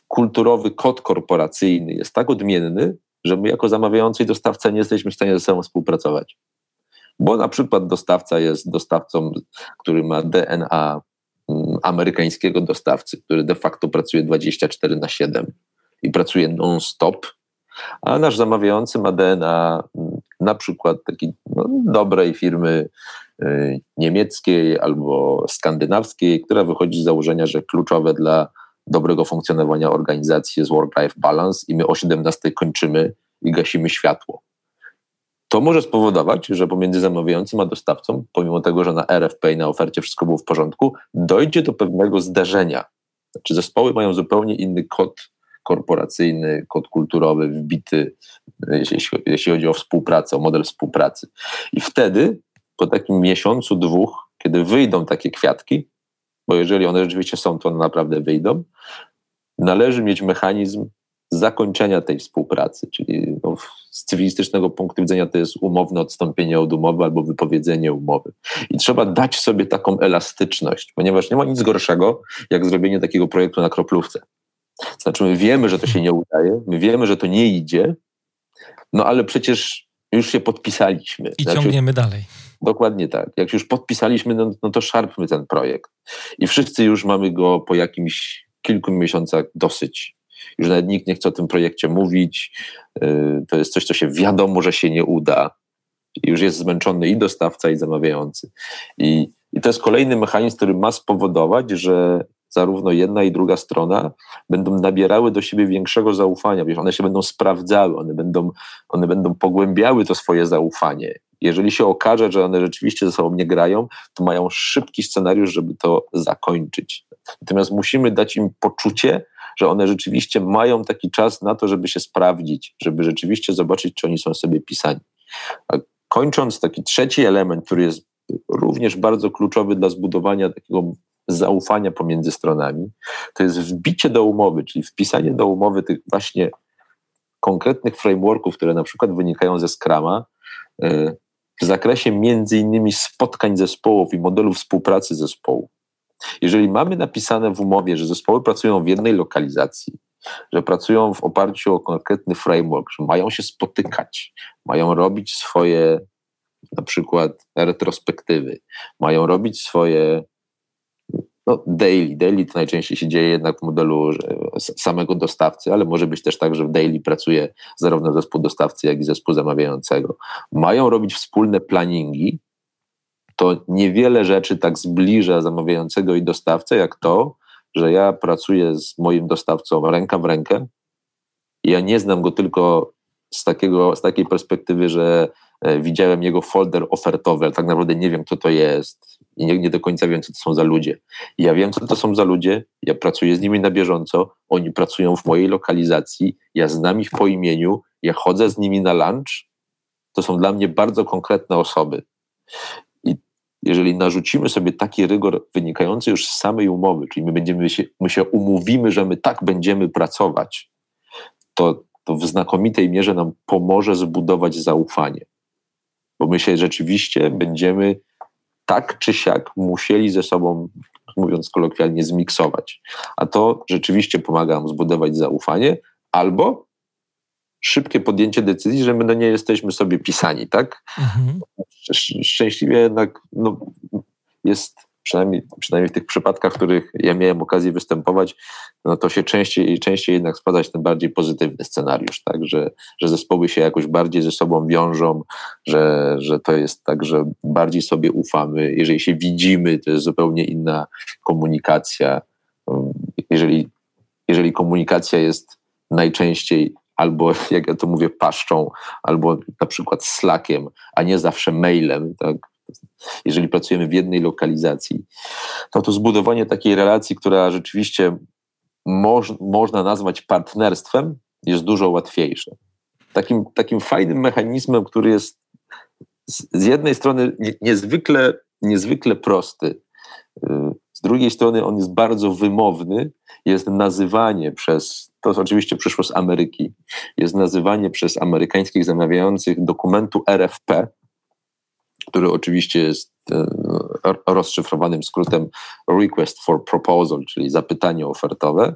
kulturowy kod korporacyjny jest tak odmienny, że my jako zamawiający i dostawca nie jesteśmy w stanie ze sobą współpracować. Bo na przykład dostawca jest dostawcą, który ma DNA mm, amerykańskiego dostawcy, który de facto pracuje 24 na 7 i pracuje non-stop, a nasz zamawiający ma DNA na przykład takiej no, dobrej firmy y, niemieckiej albo skandynawskiej, która wychodzi z założenia, że kluczowe dla dobrego funkcjonowania organizacji jest work-life balance i my o 17 kończymy i gasimy światło. To może spowodować, że pomiędzy zamawiającym a dostawcą, pomimo tego, że na RFP i na ofercie wszystko było w porządku, dojdzie do pewnego zdarzenia. Znaczy zespoły mają zupełnie inny kod korporacyjny, kod kulturowy wbity, jeśli, jeśli chodzi o współpracę, o model współpracy. I wtedy, po takim miesiącu, dwóch, kiedy wyjdą takie kwiatki, bo jeżeli one rzeczywiście są, to one naprawdę wyjdą, należy mieć mechanizm zakończenia tej współpracy, czyli no, z cywilistycznego punktu widzenia to jest umowne odstąpienie od umowy albo wypowiedzenie umowy. I trzeba dać sobie taką elastyczność, ponieważ nie ma nic gorszego, jak zrobienie takiego projektu na kroplówce. Znaczy, my wiemy, że to się nie udaje, my wiemy, że to nie idzie, no ale przecież już się podpisaliśmy. I znaczy, ciągniemy dalej. Dokładnie tak. Jak już podpisaliśmy, no, no to szarpmy ten projekt. I wszyscy już mamy go po jakimś kilku miesiącach dosyć. Już nawet nikt nie chce o tym projekcie mówić. Y, to jest coś, co się wiadomo, że się nie uda. I już jest zmęczony i dostawca, i zamawiający. I, I to jest kolejny mechanizm, który ma spowodować, że zarówno jedna i druga strona będą nabierały do siebie większego zaufania, wiesz, one się będą sprawdzały, one będą, one będą pogłębiały to swoje zaufanie. Jeżeli się okaże, że one rzeczywiście ze sobą nie grają, to mają szybki scenariusz, żeby to zakończyć. Natomiast musimy dać im poczucie, że one rzeczywiście mają taki czas na to, żeby się sprawdzić, żeby rzeczywiście zobaczyć, czy oni są sobie pisani. A kończąc, taki trzeci element, który jest również bardzo kluczowy dla zbudowania takiego zaufania pomiędzy stronami, to jest wbicie do umowy, czyli wpisanie do umowy tych właśnie konkretnych frameworków, które na przykład wynikają ze Scrama, e, w zakresie między innymi spotkań zespołów i modelu współpracy zespołu. Jeżeli mamy napisane w umowie, że zespoły pracują w jednej lokalizacji, że pracują w oparciu o konkretny framework, że mają się spotykać, mają robić swoje na przykład retrospektywy, mają robić swoje no, daily. Daily to najczęściej się dzieje jednak w modelu samego dostawcy, ale może być też tak, że w daily pracuje zarówno zespół dostawcy, jak i zespół zamawiającego. Mają robić wspólne planningi. To niewiele rzeczy tak zbliża zamawiającego i dostawcę, jak to, że ja pracuję z moim dostawcą ręka w rękę. Ja nie znam go tylko z, takiego, z takiej perspektywy, że e, widziałem jego folder ofertowy, ale tak naprawdę nie wiem, kto to jest i nie, nie do końca wiem, co to są za ludzie. ja wiem, co to są za ludzie, ja pracuję z nimi na bieżąco, oni pracują w mojej lokalizacji, ja znam ich po imieniu, ja chodzę z nimi na lunch. To są dla mnie bardzo konkretne osoby. I jeżeli narzucimy sobie taki rygor wynikający już z samej umowy, czyli my, będziemy się, my się umówimy, że my tak będziemy pracować, to, to w znakomitej mierze nam pomoże zbudować zaufanie. Bo my się rzeczywiście będziemy tak czy siak musieli ze sobą, mówiąc kolokwialnie, zmiksować. A to rzeczywiście pomaga nam zbudować zaufanie, albo szybkie podjęcie decyzji, że my no nie jesteśmy sobie pisani, tak? Mhm. Szczęśliwie jednak no, jest przynajmniej, przynajmniej w tych przypadkach, w których ja miałem okazję występować, no to się częściej i częściej jednak spadać ten bardziej pozytywny scenariusz, tak, że, że zespoły się jakoś bardziej ze sobą wiążą, że, że to jest tak, że bardziej sobie ufamy, jeżeli się widzimy, to jest zupełnie inna komunikacja. Jeżeli, jeżeli komunikacja jest najczęściej albo, jak ja to mówię, paszczą, albo na przykład slackiem, a nie zawsze mailem, tak, Jeżeli pracujemy w jednej lokalizacji, to to zbudowanie takiej relacji, która rzeczywiście moż, można nazwać partnerstwem, jest dużo łatwiejsze. Takim, takim fajnym mechanizmem, który jest z, z jednej strony niezwykle, niezwykle prosty, y, z drugiej strony on jest bardzo wymowny, jest nazywanie przez, to oczywiście przyszło z Ameryki, jest nazywanie przez amerykańskich zamawiających dokumentu RFP, który oczywiście jest e, rozszyfrowanym skrótem Request for Proposal, czyli zapytanie ofertowe,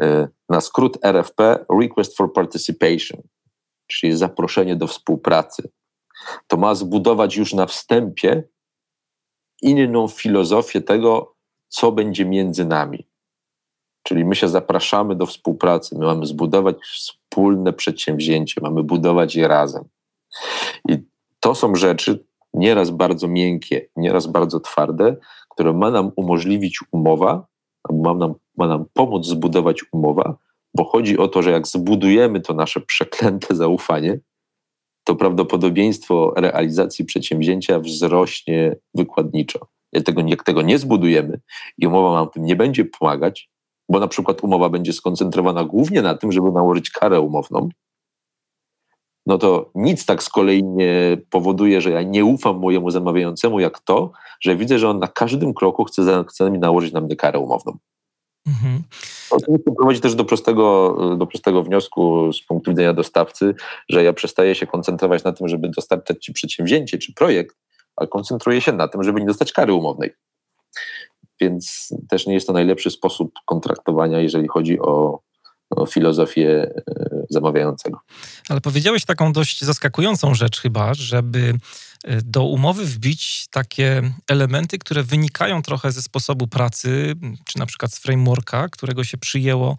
e, na skrót RFP Request for Participation, czyli zaproszenie do współpracy. To ma zbudować już na wstępie inną filozofię tego, co będzie między nami. Czyli my się zapraszamy do współpracy, my mamy zbudować wspólne przedsięwzięcie, mamy budować je razem. I to są rzeczy nieraz bardzo miękkie, nieraz bardzo twarde, które ma nam umożliwić umowa, ma nam, ma nam pomóc zbudować umowa, bo chodzi o to, że jak zbudujemy to nasze przeklęte zaufanie, to prawdopodobieństwo realizacji przedsięwzięcia wzrośnie wykładniczo. Jak tego, jak tego nie zbudujemy i umowa nam w tym nie będzie pomagać, bo na przykład umowa będzie skoncentrowana głównie na tym, żeby nałożyć karę umowną, no to nic tak z kolei nie powoduje, że ja nie ufam mojemu zamawiającemu, jak to, że widzę, że on na każdym kroku chce, chce mi nałożyć na mnie karę umowną. Mhm. Oczywiście prowadzi też do prostego, do prostego wniosku z punktu widzenia dostawcy, że ja przestaję się koncentrować na tym, żeby dostarczać ci przedsięwzięcie czy projekt, ale koncentruję się na tym, żeby nie dostać kary umownej. Więc też nie jest to najlepszy sposób kontraktowania, jeżeli chodzi o, o filozofię e, zamawiającego. Ale powiedziałeś taką dość zaskakującą rzecz chyba, żeby e, do umowy wbić takie elementy, które wynikają trochę ze sposobu pracy, czy na przykład z frameworka, którego się przyjęło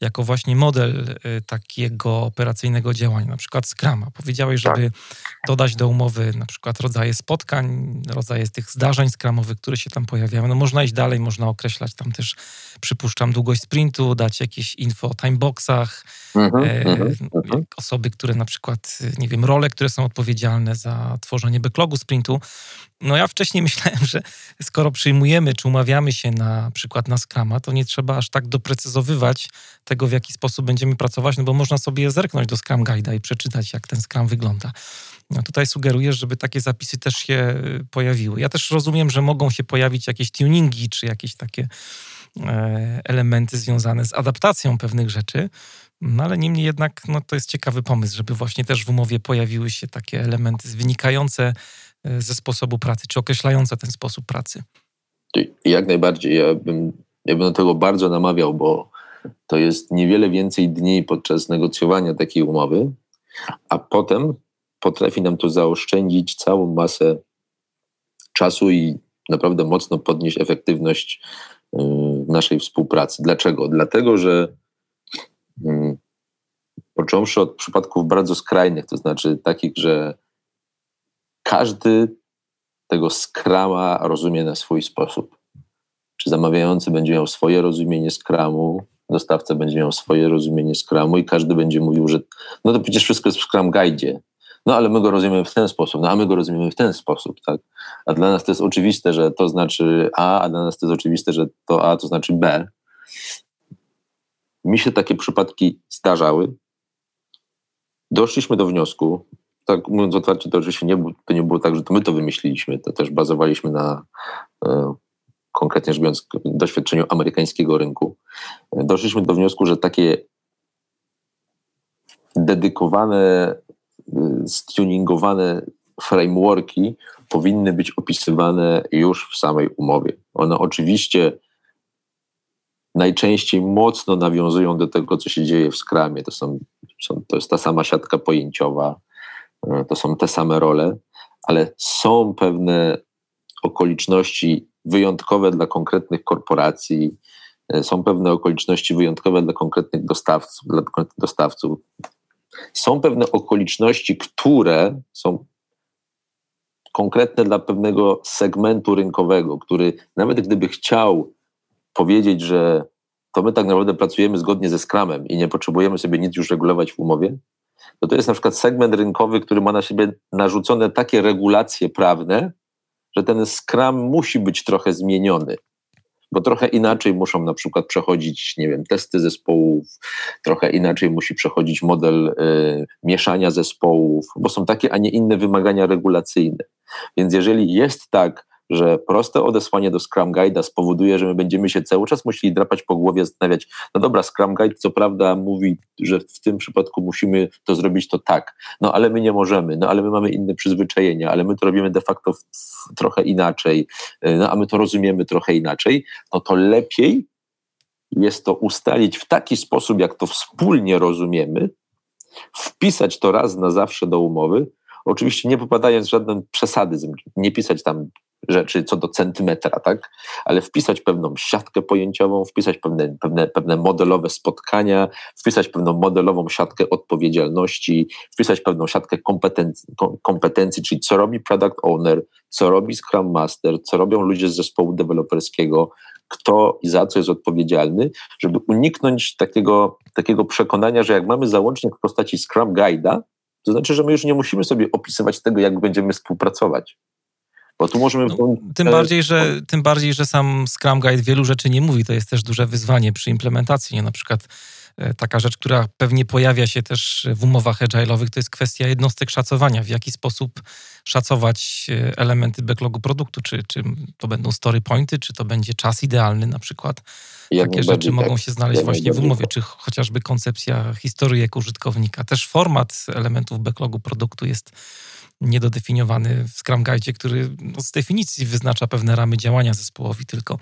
jako właśnie model y, takiego operacyjnego działania, na przykład Scrama. Powiedziałeś, tak. żeby dodać do umowy na przykład rodzaje spotkań, rodzaje tych zdarzeń skramowych, które się tam pojawiają. No można iść dalej, można określać tam też, przypuszczam, długość sprintu, dać jakieś info o timeboxach, mhm, e, mhm, mhm. osoby, które na przykład, nie wiem, role, które są odpowiedzialne za tworzenie backlogu sprintu. No ja wcześniej myślałem, że skoro przyjmujemy czy umawiamy się na przykład na Scrama, to nie trzeba aż tak doprecyzowywać tego, w jaki sposób będziemy pracować, no bo można sobie zerknąć do Scrum Guide'a i przeczytać, jak ten Scrum wygląda. No tutaj sugerujesz, żeby takie zapisy też się y, pojawiły. Ja też rozumiem, że mogą się pojawić jakieś tuningi, czy jakieś takie e, elementy związane z adaptacją pewnych rzeczy, no ale niemniej jednak no, to jest ciekawy pomysł, żeby właśnie też w umowie pojawiły się takie elementy wynikające ze sposobu pracy, czy określające ten sposób pracy. Jak najbardziej. Ja bym, ja bym do tego bardzo namawiał, bo to jest niewiele więcej dni podczas negocjowania takiej umowy, a potem potrafi nam to zaoszczędzić całą masę czasu i naprawdę mocno podnieść efektywność y, naszej współpracy. Dlaczego? Dlatego, że mm, począwszy od przypadków bardzo skrajnych, to znaczy takich, że każdy tego skrama rozumie na swój sposób. Czy zamawiający będzie miał swoje rozumienie skramu, dostawca będzie miał swoje rozumienie Scrumu i każdy będzie mówił, że no to przecież wszystko jest w Scrum Guide. No ale my go rozumiemy w ten sposób, no a my go rozumiemy w ten sposób, tak? A dla nas to jest oczywiste, że to znaczy A, a dla nas to jest oczywiste, że to A to znaczy B. Mi się takie przypadki zdarzały. Doszliśmy do wniosku, tak mówiąc otwarcie, to oczywiście nie, to nie było tak, że to my to wymyśliliśmy, to też bazowaliśmy na e, konkretnie rzecz biorąc, doświadczeniu amerykańskiego rynku, doszliśmy do wniosku, że takie dedykowane, stuningowane frameworki powinny być opisywane już w samej umowie. One oczywiście najczęściej mocno nawiązują do tego, co się dzieje w skramie. To, są, są, to jest ta sama siatka pojęciowa, to są te same role, ale są pewne okoliczności wyjątkowe dla konkretnych korporacji, e, są pewne okoliczności wyjątkowe dla konkretnych dostawców, dla konkretnych dostawców. Są pewne okoliczności, które są konkretne dla pewnego segmentu rynkowego, który nawet gdyby chciał powiedzieć, że to my tak naprawdę pracujemy zgodnie ze Scrumem i nie potrzebujemy sobie nic już regulować w umowie, to to jest na przykład segment rynkowy, który ma na siebie narzucone takie regulacje prawne, że ten Scrum musi być trochę zmieniony bo trochę inaczej muszą na przykład przechodzić, nie wiem, testy zespołów, trochę inaczej musi przechodzić model y, mieszania zespołów, bo są takie, a nie inne wymagania regulacyjne. Więc jeżeli jest tak, że proste odesłanie do Scrum Guide'a spowoduje, że my będziemy się cały czas musieli drapać po głowie, zastanawiać, no dobra, Scrum Guide co prawda mówi, że w tym przypadku musimy to zrobić to tak, no ale my nie możemy, no ale my mamy inne przyzwyczajenia, ale my to robimy de facto trochę inaczej, y, no a my to rozumiemy trochę inaczej, no to lepiej jest to ustalić w taki sposób, jak to wspólnie rozumiemy, wpisać to raz na zawsze do umowy, oczywiście nie popadając w żadne przesady, nie pisać tam rzeczy co do centymetra, tak? Ale wpisać pewną siatkę pojęciową, wpisać pewne, pewne, pewne modelowe spotkania, wpisać pewną modelową siatkę odpowiedzialności, wpisać pewną siatkę kompetencji, kompetencji, czyli co robi product owner, co robi Scrum Master, co robią ludzie z zespołu deweloperskiego, kto i za co jest odpowiedzialny, żeby uniknąć takiego, takiego przekonania, że jak mamy załącznik w postaci Scrum Guide'a, to znaczy, że my już nie musimy sobie opisywać tego, jak będziemy współpracować. Bo tu możemy. No, tym, bardziej, że, tym bardziej, że sam Scrum Guide wielu rzeczy nie mówi. To jest też duże wyzwanie przy implementacji. Nie? Na przykład e, taka rzecz, która pewnie pojawia się też w umowach agile'owych, to jest kwestia jednostek szacowania. W jaki sposób szacować e, elementy backlogu produktu? Czy, czy to będą story pointy, czy to będzie czas idealny na przykład? Takie rzeczy mogą tak. się znaleźć właśnie w umowie, czy chociażby koncepcja historyjek użytkownika. Też format elementów backlogu produktu jest niedodefiniowany w Scrum Guide, który no, z definicji wyznacza pewne ramy działania zespołowi tylko.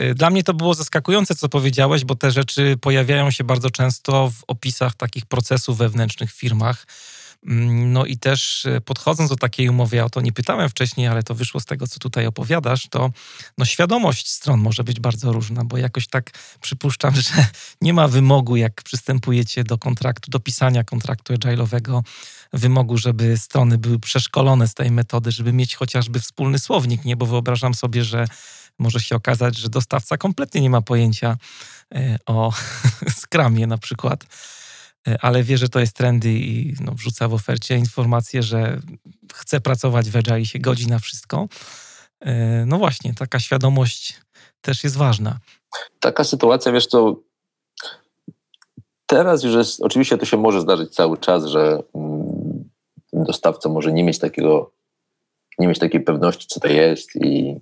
Y, dla mnie to było zaskakujące, co powiedziałeś, bo te rzeczy pojawiają się bardzo często w opisach takich procesów wewnętrznych w firmach. Mm, no i też y, podchodząc do takiej umowy, ja o to nie pytałem wcześniej, ale to wyszło z tego, co tutaj opowiadasz, to no świadomość stron może być bardzo różna, bo jakoś tak przypuszczam, że nie ma wymogu, jak przystępujecie do kontraktu, do pisania kontraktu agile'owego, wymogu, żeby strony były przeszkolone z tej metody, żeby mieć chociażby wspólny słownik, nie? Bo wyobrażam sobie, że może się okazać, że dostawca kompletnie nie ma pojęcia e, o skramie na przykład, e, ale wie, że to jest trendy i no, wrzuca w ofercie informację, że chce pracować w Agile i się godzi na wszystko. E, no właśnie, taka świadomość też jest ważna. Taka sytuacja, wiesz co, teraz już jest, oczywiście to się może zdarzyć cały czas, że mm, dostawca może nie mieć takiego, nie mieć takiej pewności, co to jest i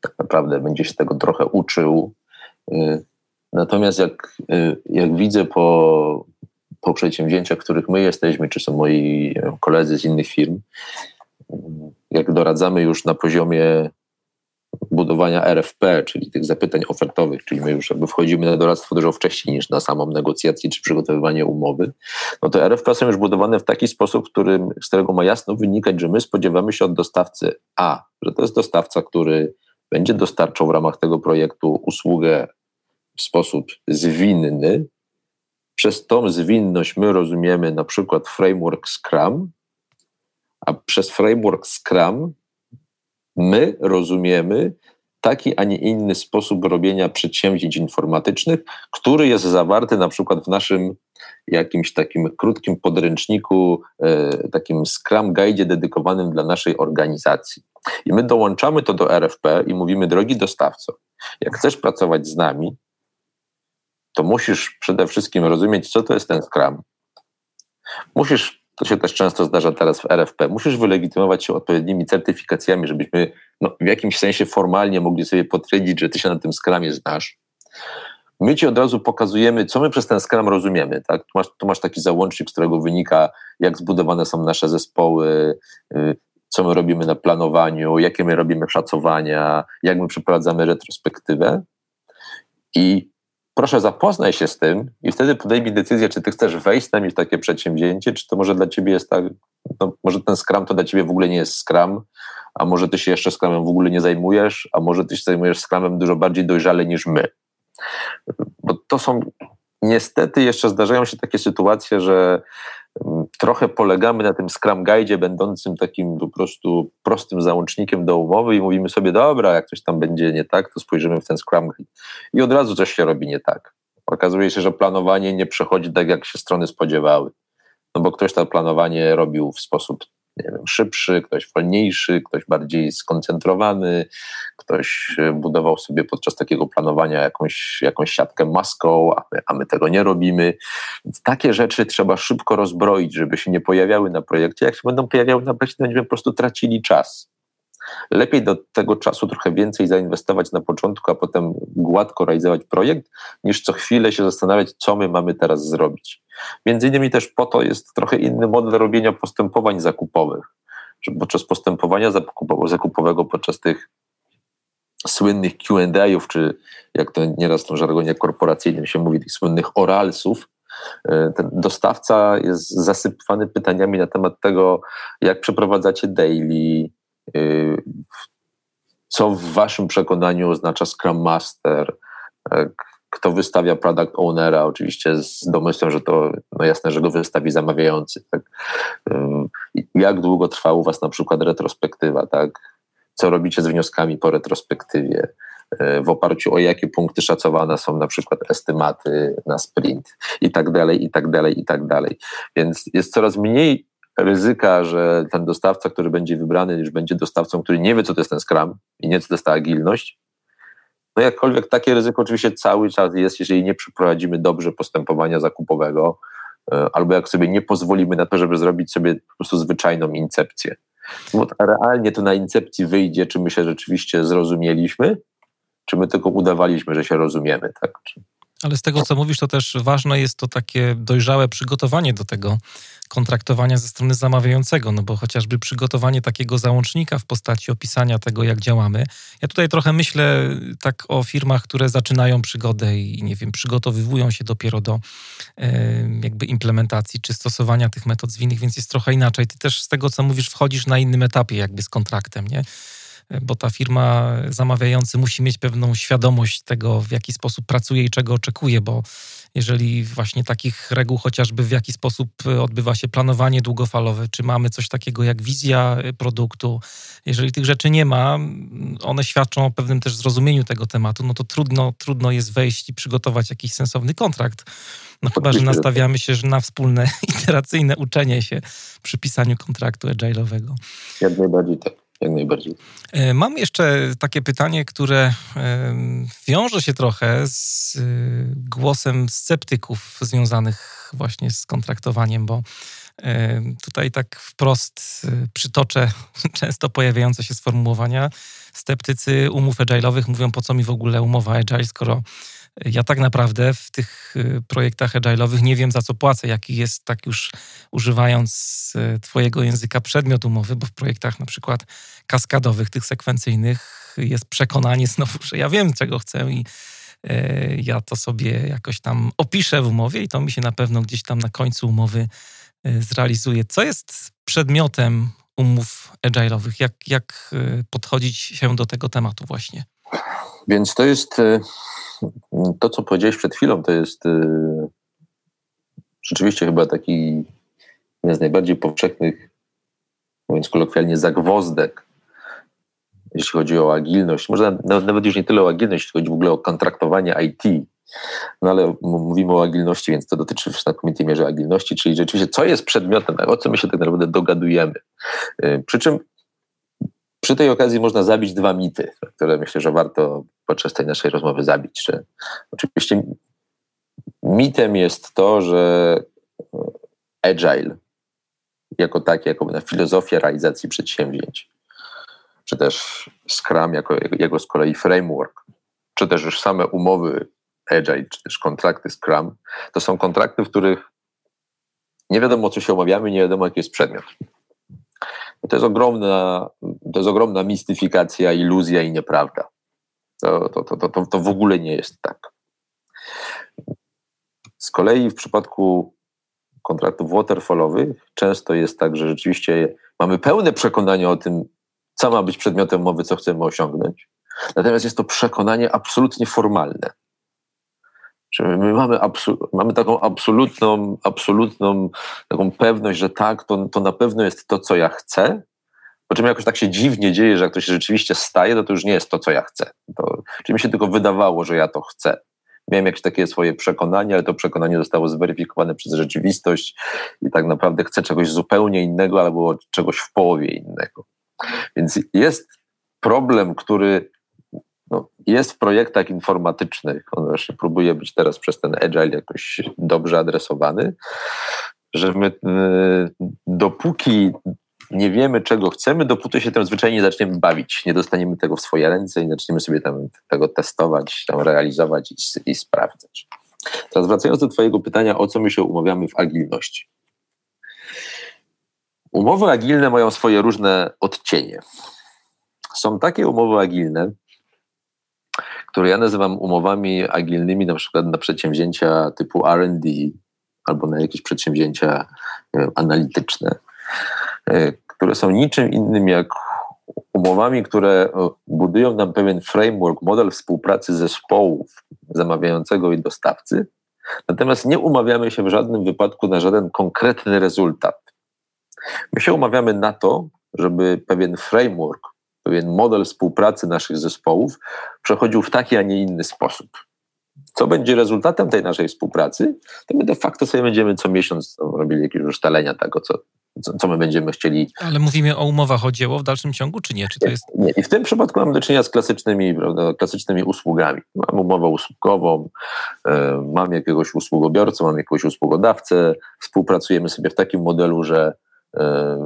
tak naprawdę będzie się tego trochę uczył. Y, natomiast jak, y, jak widzę po, po przedsięwzięciach, w których my jesteśmy, czy są moi koledzy z innych firm, y, jak doradzamy już na poziomie budowania RFP, czyli tych zapytań ofertowych, czyli my już jakby wchodzimy na doradztwo dużo wcześniej niż na samą negocjację czy przygotowywanie umowy, no to RFP są już budowane w taki sposób, którym, z którego ma jasno wynikać, że my spodziewamy się od dostawcy A, że to jest dostawca, który będzie dostarczał w ramach tego projektu usługę w sposób zwinny. Przez tą zwinność my rozumiemy na przykład framework Scrum, a przez framework Scrum my rozumiemy taki, a nie inny sposób robienia przedsięwzięć informatycznych, który jest zawarty na przykład w naszym jakimś takim krótkim podręczniku, e, takim Scrum Guide dedykowanym dla naszej organizacji. I my dołączamy to do RFP i mówimy, drogi dostawco, jak chcesz pracować z nami, to musisz przede wszystkim rozumieć, co to jest ten Scrum. Musisz to się też często zdarza teraz w RFP. Musisz wylegitymować się odpowiednimi certyfikacjami, żebyśmy no, w jakimś sensie formalnie mogli sobie potwierdzić, że ty się na tym skramie znasz. My ci od razu pokazujemy, co my przez ten skram rozumiemy. Tak? Tu, masz, tu masz taki załącznik, z którego wynika, jak zbudowane są nasze zespoły, y, co my robimy na planowaniu, jakie my robimy szacowania, jak my przeprowadzamy retrospektywę. I proszę zapoznaj się z tym i wtedy podejmij decyzję, czy ty chcesz wejść z nami w takie przedsięwzięcie, czy to może dla ciebie jest tak, no, może ten Scrum to dla ciebie w ogóle nie jest Scrum, a może ty się jeszcze Scrumem w ogóle nie zajmujesz, a może ty się zajmujesz Scrumem dużo bardziej dojrzale niż my. Bo to są, niestety jeszcze zdarzają się takie sytuacje, że trochę polegamy na tym Scrum Guide, będącym takim po prostu prostym załącznikiem do umowy i mówimy sobie, dobra, jak coś tam będzie nie tak, to spojrzymy w ten Scrum Guide. I od razu coś się robi nie tak. Okazuje się, że planowanie nie przechodzi tak, jak się strony spodziewały. No bo ktoś to planowanie robił w sposób nie wiem, szybszy, ktoś wolniejszy, ktoś bardziej skoncentrowany, ktoś e, budował sobie podczas takiego planowania jakąś, jakąś siatkę maską, a my, a my tego nie robimy. Więc takie rzeczy trzeba szybko rozbroić, żeby się nie pojawiały na projekcie. Jak się będą pojawiały na projekcie, to będziemy po prostu tracili czas. Lepiej do tego czasu trochę więcej zainwestować na początku, a potem gładko realizować projekt, niż co chwilę się zastanawiać, co my mamy teraz zrobić. Między innymi też po to jest trochę inny model robienia postępowań zakupowych, że podczas postępowania zakupowego, podczas tych słynnych Q&A'ów, czy jak to nieraz w tym żargonie korporacyjnym się mówi, tych słynnych oralsów, e, ten dostawca jest zasypany pytaniami na temat tego, jak przeprowadzacie daily, y, co w waszym przekonaniu oznacza Scrum Master, e, kto wystawia product ownera, oczywiście z domysłem, że to no jasne, że go wystawi zamawiający. Tak? Jak długo trwa u Was na przykład retrospektywa, tak? Co robicie z wnioskami po retrospektywie? W oparciu o jakie punkty szacowane są na przykład estymaty na sprint i tak dalej, i tak dalej, i tak dalej. Więc jest coraz mniej ryzyka, że ten dostawca, który będzie wybrany, już będzie dostawcą, który nie wie, co to jest ten Scrum i nie co to jest ta agilność, no jakkolwiek takie ryzyko oczywiście cały czas jest, jeżeli nie przeprowadzimy dobrze postępowania zakupowego, e, albo jak sobie nie pozwolimy na to, żeby zrobić sobie po prostu zwyczajną incepcję. Bo realnie to na incepcji wyjdzie, czy my się rzeczywiście zrozumieliśmy, czy my tylko udawaliśmy, że się rozumiemy. Tak? Ale z tego, co mówisz, to też ważne jest to takie dojrzałe przygotowanie do tego kontraktowania ze strony zamawiającego, no bo chociażby przygotowanie takiego załącznika w postaci opisania tego, jak działamy. Ja tutaj trochę myślę tak o firmach, które zaczynają przygodę i nie wiem, przygotowywują się dopiero do jakby implementacji czy stosowania tych metod zwinnych, więc jest trochę inaczej. Ty też z tego, co mówisz, wchodzisz na innym etapie jakby z kontraktem, nie? Bo ta firma zamawiający musi mieć pewną świadomość tego, w jaki sposób pracuje i czego oczekuje, bo jeżeli właśnie takich reguł chociażby w jaki sposób odbywa się planowanie długofalowe, czy mamy coś takiego jak wizja produktu, jeżeli tych rzeczy nie ma, one świadczą o pewnym też zrozumieniu tego tematu, no to trudno, trudno jest wejść i przygotować jakiś sensowny kontrakt. No chyba, że nastawiamy się że na wspólne iteracyjne uczenie się przy pisaniu kontraktu agile'owego. Jak najbardziej tak jak najbardziej. E, mam jeszcze takie pytanie, które wiąże się trochę z e, głosem sceptyków związanych właśnie z kontraktowaniem, bo tutaj tak wprost przytoczę często pojawiające się sformułowania. Sceptycy umów agile'owych mówią, po co mi w ogóle umowa agile, skoro ja tak naprawdę w tych y, projektach agile'owych nie wiem, za co płacę, jaki jest, tak już używając y, Twojego języka, przedmiot umowy, bo w projektach na przykład kaskadowych, tych sekwencyjnych, jest przekonanie znowu, że ja wiem, czego chcę i y, ja to sobie jakoś tam opiszę w umowie i to mi się na pewno gdzieś tam na końcu umowy zrealizuje. Co jest przedmiotem umów agile'owych? Jak, jak podchodzić się do tego tematu właśnie? Więc to jest to, co powiedziałeś przed chwilą, to jest yy, rzeczywiście chyba taki jeden z najbardziej powszechnych, mówiąc kolokwialnie, zagwozdek, jeśli chodzi o agilność. Może nawet już nie tyle o agilność, jeśli chodzi w ogóle o kontraktowanie IT. No ale mówimy o agilności, więc to dotyczy w znakomitej mierze agilności, czyli rzeczywiście co jest przedmiotem, o co my się tak naprawdę dogadujemy. Y, przy czym przy tej okazji można zabić dwa mity, które myślę, że warto podczas tej naszej rozmowy zabić. Że oczywiście mitem jest to, że agile jako tak, jako filozofia realizacji przedsięwzięć, czy też Scrum jako jego z kolei framework, czy też już same umowy agile, czy też kontrakty Scrum, to są kontrakty, w których nie wiadomo, co się omawiamy, nie wiadomo, jaki jest przedmiot. To jest ogromna, to jest ogromna mistyfikacja, iluzja i nieprawda. To, to, to, to, to w ogóle nie jest tak. Z kolei w przypadku kontraktów waterfallowych często jest tak, że rzeczywiście mamy pełne przekonanie o tym, co ma być przedmiotem mowy, co chcemy osiągnąć. Natomiast jest to przekonanie absolutnie formalne. Czyli my mamy, mamy taką absolutną, absolutną taką pewność, że tak, to, to na pewno jest to, co ja chcę, po czym jakoś tak się dziwnie dzieje, że jak to się rzeczywiście staje, to to już nie jest to, co ja chcę. To, czyli mi się tylko wydawało, że ja to chcę. miałem jakieś takie swoje przekonanie, ale to przekonanie zostało zweryfikowane przez rzeczywistość i tak naprawdę chcę czegoś zupełnie innego albo czegoś w połowie innego. Więc jest problem, który no, jest w projektach informatycznych, on właśnie próbuje być teraz przez ten agile jakoś dobrze adresowany, że my y, dopóki nie wiemy, czego chcemy, dopóty się tym zwyczajnie zaczniemy bawić. Nie dostaniemy tego w swoje ręce i zaczniemy sobie tam tego testować, tam realizować i, i sprawdzać. Teraz wracając do Twojego pytania, o co my się umawiamy w agilności. Umowy agilne mają swoje różne odcienie. Są takie umowy agilne, które ja nazywam umowami agilnymi, na przykład na przedsięwzięcia typu RD albo na jakieś przedsięwzięcia wiem, analityczne, e, które są niczym innym jak umowami, które e, budują nam pewien framework, model współpracy zespołów zamawiającego i dostawcy, natomiast nie umawiamy się w żadnym wypadku na żaden konkretny rezultat. My się umawiamy na to, żeby pewien framework, pewien model współpracy naszych zespołów przechodził w taki, a nie inny sposób. Co będzie rezultatem tej naszej współpracy, to my de facto sobie będziemy co miesiąc robili jakieś ustalenia tego, co, co, co, my będziemy chcieli. Ale mówimy o umowach o dzieło w dalszym ciągu, czy nie? Czy to jest... Nie, i w tym przypadku mamy do czynienia z klasycznymi, prawda, klasycznymi usługami. Mam umowę usługową, e, mam jakiegoś usługobiorcę, mam jakiegoś usługodawcę, współpracujemy sobie w takim modelu, że e,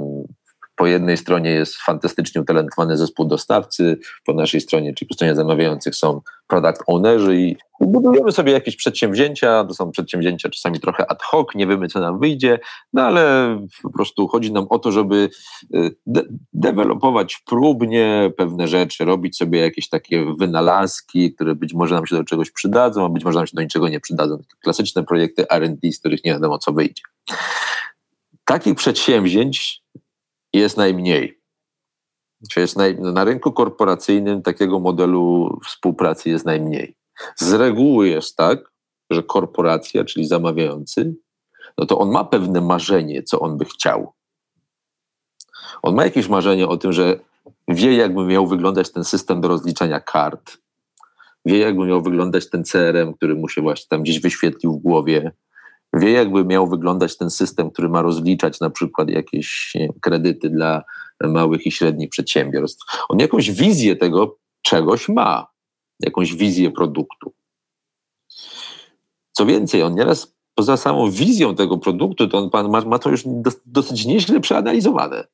po jednej stronie jest fantastycznie utalentowany zespół dostawcy, po naszej stronie, czyli po stronie zamawiających są product ownerzy i budujemy sobie jakieś przedsięwzięcia, to są przedsięwzięcia czasami trochę ad hoc, nie wiemy co nam wyjdzie, no ale po prostu chodzi nam o to, żeby y, de dewelopować próbnie pewne rzeczy, robić sobie jakieś takie wynalazki, które być może nam się do czegoś przydadzą, a być może nam się do niczego nie przydadzą. Klasyczne projekty R&D, z których nie wiadomo co wyjdzie. Takich przedsięwzięć jest najmniej. Czy jest naj, na rynku korporacyjnym takiego modelu współpracy jest najmniej. Z reguły jest tak, że korporacja, czyli zamawiający, no to on ma pewne marzenie, co on by chciał. On ma jakieś marzenie o tym, że wie, jakby miał wyglądać ten system do rozliczania kart, wie, jakby miał wyglądać ten CRM, który mu się właśnie tam gdzieś wyświetlił w głowie, wie, jakby miał wyglądać ten system, który ma rozliczać na przykład jakieś kredyty dla małych i średnich przedsiębiorstw. On jakąś wizję tego czegoś ma, jakąś wizję produktu. Co więcej, on nieraz poza samą wizją tego produktu, to on ma, ma to już dosyć nieźle przeanalizowane,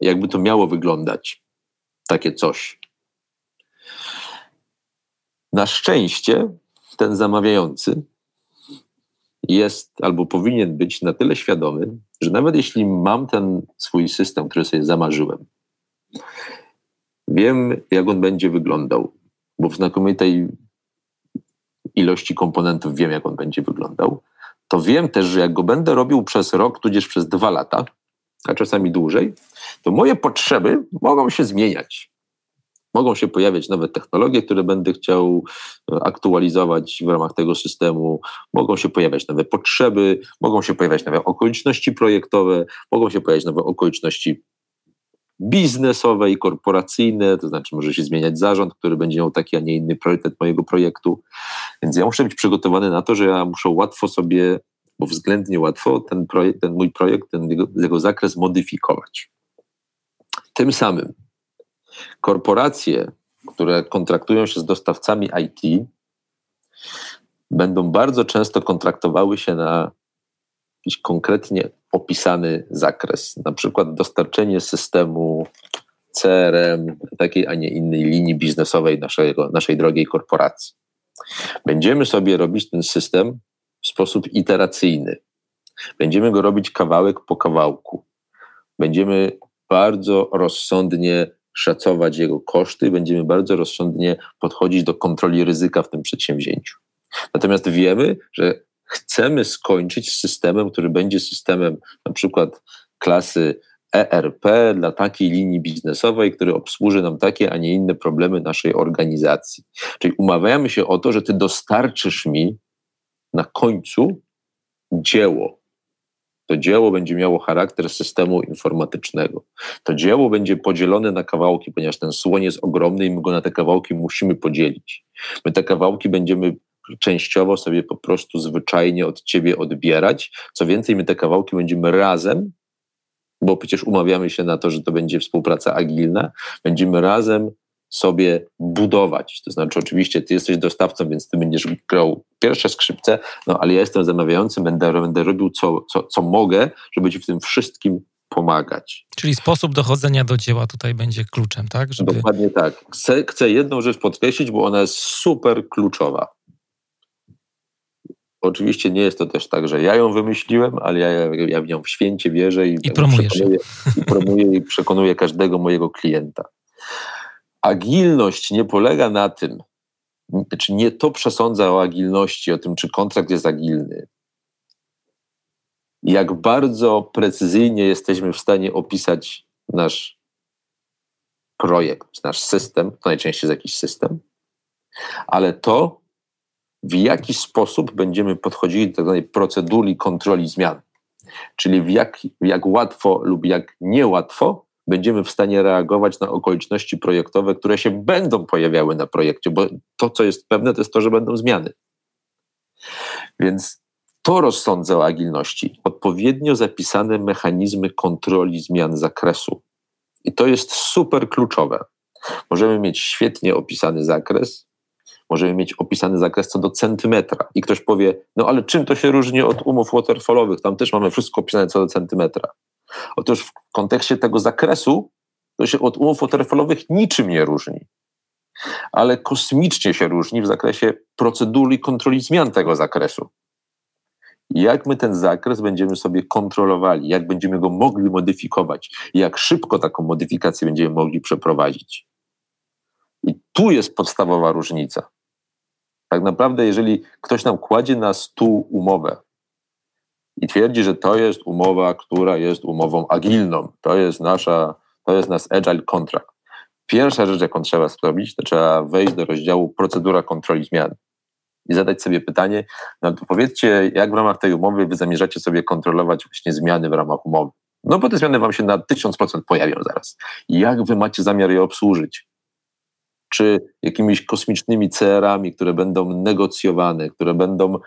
jakby to miało wyglądać, takie coś. Na szczęście ten zamawiający jest albo powinien być na tyle świadomy, że nawet jeśli mam ten swój system, który sobie zamarzyłem, wiem, jak on będzie wyglądał, bo w znakomitej ilości komponentów wiem, jak on będzie wyglądał, to wiem też, że jak go będę robił przez rok, tudzież przez dwa lata, a czasami dłużej, to moje potrzeby mogą się zmieniać. Mogą się pojawiać nowe technologie, które będę chciał e, aktualizować w ramach tego systemu, mogą się pojawiać nowe potrzeby, mogą się pojawiać nowe okoliczności projektowe, mogą się pojawiać nowe okoliczności biznesowe i korporacyjne, to znaczy może się zmieniać zarząd, który będzie miał taki, a nie inny priorytet mojego projektu. Więc ja muszę być przygotowany na to, że ja muszę łatwo sobie, bo względnie łatwo, ten, projekt, ten mój projekt, ten jego, jego zakres modyfikować. Tym samym korporacje, które kontraktują się z dostawcami IT, będą bardzo często kontraktowały się na jakiś konkretnie opisany zakres, na przykład dostarczenie systemu CRM takiej, a nie innej linii biznesowej naszego, naszej drogiej korporacji. Będziemy sobie robić ten system w sposób iteracyjny. Będziemy go robić kawałek po kawałku. Będziemy bardzo rozsądnie szacować jego koszty, będziemy bardzo rozsądnie podchodzić do kontroli ryzyka w tym przedsięwzięciu. Natomiast wiemy, że chcemy skończyć z systemem, który będzie systemem na przykład klasy ERP dla takiej linii biznesowej, który obsłuży nam takie, a nie inne problemy naszej organizacji. Czyli umawiamy się o to, że ty dostarczysz mi na końcu dzieło, to dzieło będzie miało charakter systemu informatycznego. To dzieło będzie podzielone na kawałki, ponieważ ten słoń jest ogromny i my go na te kawałki musimy podzielić. My te kawałki będziemy częściowo sobie po prostu zwyczajnie od ciebie odbierać. Co więcej, my te kawałki będziemy razem, bo przecież umawiamy się na to, że to będzie współpraca agilna, będziemy razem sobie budować. To znaczy, oczywiście, ty jesteś dostawcą, więc ty będziesz grał pierwsze skrzypce, no ale ja jestem zamawiającym, będę, będę robił co, co, co mogę, żeby ci w tym wszystkim pomagać. Czyli sposób dochodzenia do dzieła tutaj będzie kluczem, tak? Żeby... Dokładnie tak. Chcę, chcę jedną rzecz podkreślić, bo ona jest super kluczowa. Oczywiście nie jest to też tak, że ja ją wymyśliłem, ale ja, ja w nią w święcie wierzę i, I promujesz. I promuję i przekonuję każdego mojego klienta. Agilność nie polega na tym, czy nie to przesądza o agilności, o tym, czy kontrakt jest agilny, jak bardzo precyzyjnie jesteśmy w stanie opisać nasz projekt, nasz system, to najczęściej jest jakiś system, ale to, w jaki sposób będziemy podchodzili do tej procedury kontroli zmian. Czyli w jak, jak łatwo lub jak niełatwo będziemy w stanie reagować na okoliczności projektowe, które się będą pojawiały na projekcie, bo to, co jest pewne, to jest to, że będą zmiany. Więc to rozsądza o agilności. Odpowiednio zapisane mechanizmy kontroli zmian zakresu. I to jest super kluczowe. Możemy mieć świetnie opisany zakres, możemy mieć opisany zakres co do centymetra. I ktoś powie, no ale czym to się różni od umów waterfallowych? Tam też mamy wszystko opisane co do centymetra. Otóż w kontekście tego zakresu to się od umów waterfallowych niczym nie różni. Ale kosmicznie się różni w zakresie procedury kontroli zmian tego zakresu jak my ten zakres będziemy sobie kontrolowali, jak będziemy go mogli modyfikować, jak szybko taką modyfikację będziemy mogli przeprowadzić. I tu jest podstawowa różnica. Tak naprawdę, jeżeli ktoś nam kładzie na stół umowę i twierdzi, że to jest umowa, która jest umową agilną, to jest nasza, to jest nasz agile contract. Pierwsza rzecz, jaką trzeba zrobić, to trzeba wejść do rozdziału procedura kontroli zmian i zadać sobie pytanie, no to powiedzcie, jak w ramach tej umowy wy zamierzacie sobie kontrolować właśnie zmiany w ramach umowy. No bo te zmiany wam się na 1000% pojawią zaraz. Jak wy macie zamiar je obsłużyć? Czy jakimiś kosmicznymi CR-ami, które będą negocjowane, które będą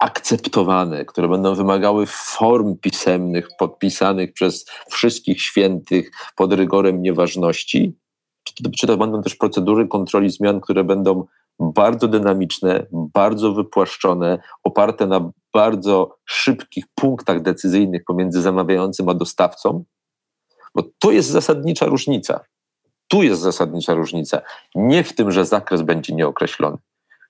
akceptowane, które będą wymagały form pisemnych, podpisanych przez wszystkich świętych pod rygorem nieważności? Czy to, czy to będą też procedury kontroli zmian, które będą bardzo dynamiczne, bardzo wypłaszczone, oparte na bardzo szybkich punktach decyzyjnych pomiędzy zamawiającym a dostawcą, bo to jest zasadnicza różnica. Tu jest zasadnicza różnica. Nie w tym, że zakres będzie nieokreślony.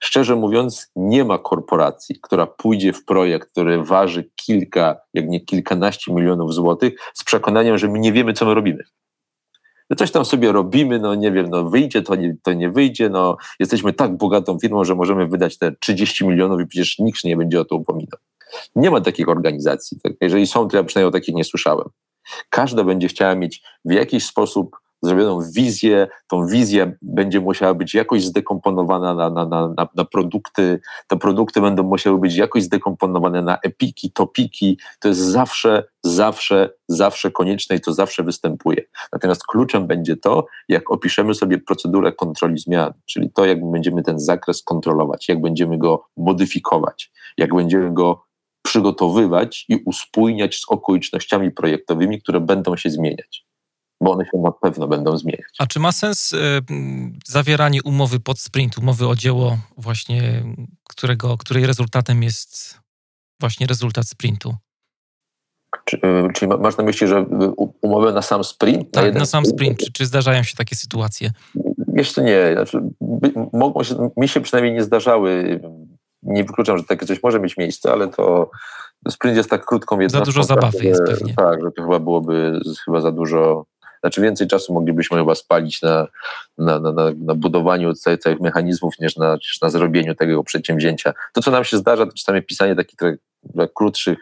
Szczerze mówiąc, nie ma korporacji, która pójdzie w projekt, który waży kilka, jak nie kilkanaście milionów złotych, z przekonaniem, że my nie wiemy, co my robimy że coś tam sobie robimy, no nie wiem, no wyjdzie, to nie, to nie wyjdzie, no jesteśmy tak bogatą firmą, że możemy wydać te 30 milionów i przecież nikt nie będzie o to upominał. Nie ma takich organizacji. Tak? Jeżeli są, to ja przynajmniej o takich nie słyszałem. Każda będzie chciała mieć w jakiś sposób zrobioną wizję, tą wizję będzie musiała być jakoś zdekomponowana na, na, na, na, produkty, te produkty będą musiały być jakoś zdekomponowane na epiki, topiki, to jest zawsze, zawsze, zawsze konieczne i to zawsze występuje. Natomiast kluczem będzie to, jak opiszemy sobie procedurę kontroli zmian, czyli to, jak będziemy ten zakres kontrolować, jak będziemy go modyfikować, jak będziemy go przygotowywać i uspójniać z okolicznościami projektowymi, które będą się zmieniać bo one się na pewno będą zmieniać. A czy ma sens y, zawieranie umowy pod sprint, umowy o dzieło właśnie, którego, której rezultatem jest właśnie rezultat sprintu? Czy, y, czyli masz na myśli, że umowę na sam sprint? Tak, na, na sam sprint. Czy, czy, zdarzają się takie sytuacje? Jeszcze nie. Znaczy, mogą się, mi się przynajmniej nie zdarzały. Nie wykluczam, że takie coś może mieć miejsce, ale to sprint jest tak krótką jednostką. Za dużo zabawy jest pewnie. Tak, że to chyba byłoby chyba za dużo znaczy więcej czasu moglibyśmy chyba spalić na, na, na, na budowaniu całych, całych mechanizmów niż na, niż na zrobieniu tego przedsięwzięcia. To, co nam się zdarza, to czasami pisanie takich trochę krótszych,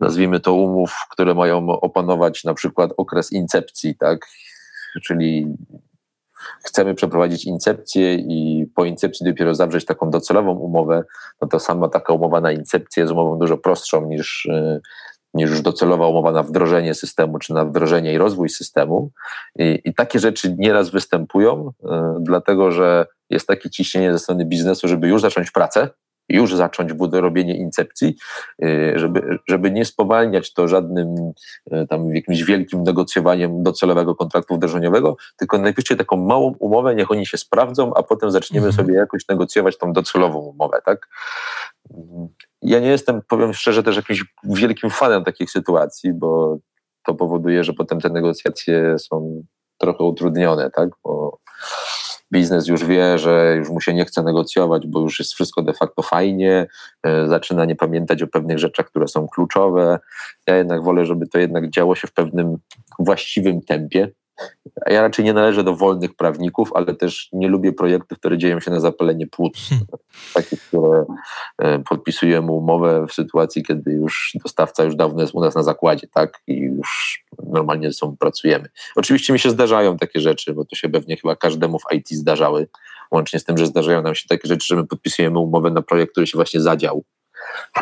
nazwijmy to umów, które mają opanować na przykład okres incepcji, tak? Czyli chcemy przeprowadzić incepcję i po incepcji dopiero zawrzeć taką docelową umowę, no to sama taka umowa na incepcję jest umową dużo prostszą niż, niż już docelowa umowa na wdrożenie systemu, czy na wdrożenie i rozwój systemu. I, i takie rzeczy nieraz występują, y, dlatego że jest takie ciśnienie ze strony biznesu, żeby już zacząć pracę, już zacząć robienie incepcji, y, żeby, żeby nie spowalniać to żadnym y, tam jakimś wielkim negocjowaniem docelowego kontraktu wdrożeniowego, tylko najpierw taką małą umowę, niech oni się sprawdzą, a potem zaczniemy mhm. sobie jakoś negocjować tą docelową umowę, tak? Ja nie jestem, powiem szczerze, też jakimś wielkim fanem takich sytuacji, bo to powoduje, że potem te negocjacje są trochę utrudnione, tak? Bo biznes już wie, że już mu się nie chce negocjować, bo już jest wszystko de facto fajnie, e, zaczyna nie pamiętać o pewnych rzeczach, które są kluczowe. Ja jednak wolę, żeby to jednak działo się w pewnym właściwym tempie, ja raczej nie należę do wolnych prawników, ale też nie lubię projektów, które dzieją się na zapalenie płuc. Hmm. Takie, które e, podpisujemy umowę w sytuacji, kiedy już dostawca już dawno jest u nas na zakładzie, tak? I już normalnie ze sobą pracujemy. Oczywiście mi się zdarzają takie rzeczy, bo to się pewnie chyba każdemu w IT zdarzały, łącznie z tym, że zdarzają nam się takie rzeczy, że my podpisujemy umowę na projekt, który się właśnie zadział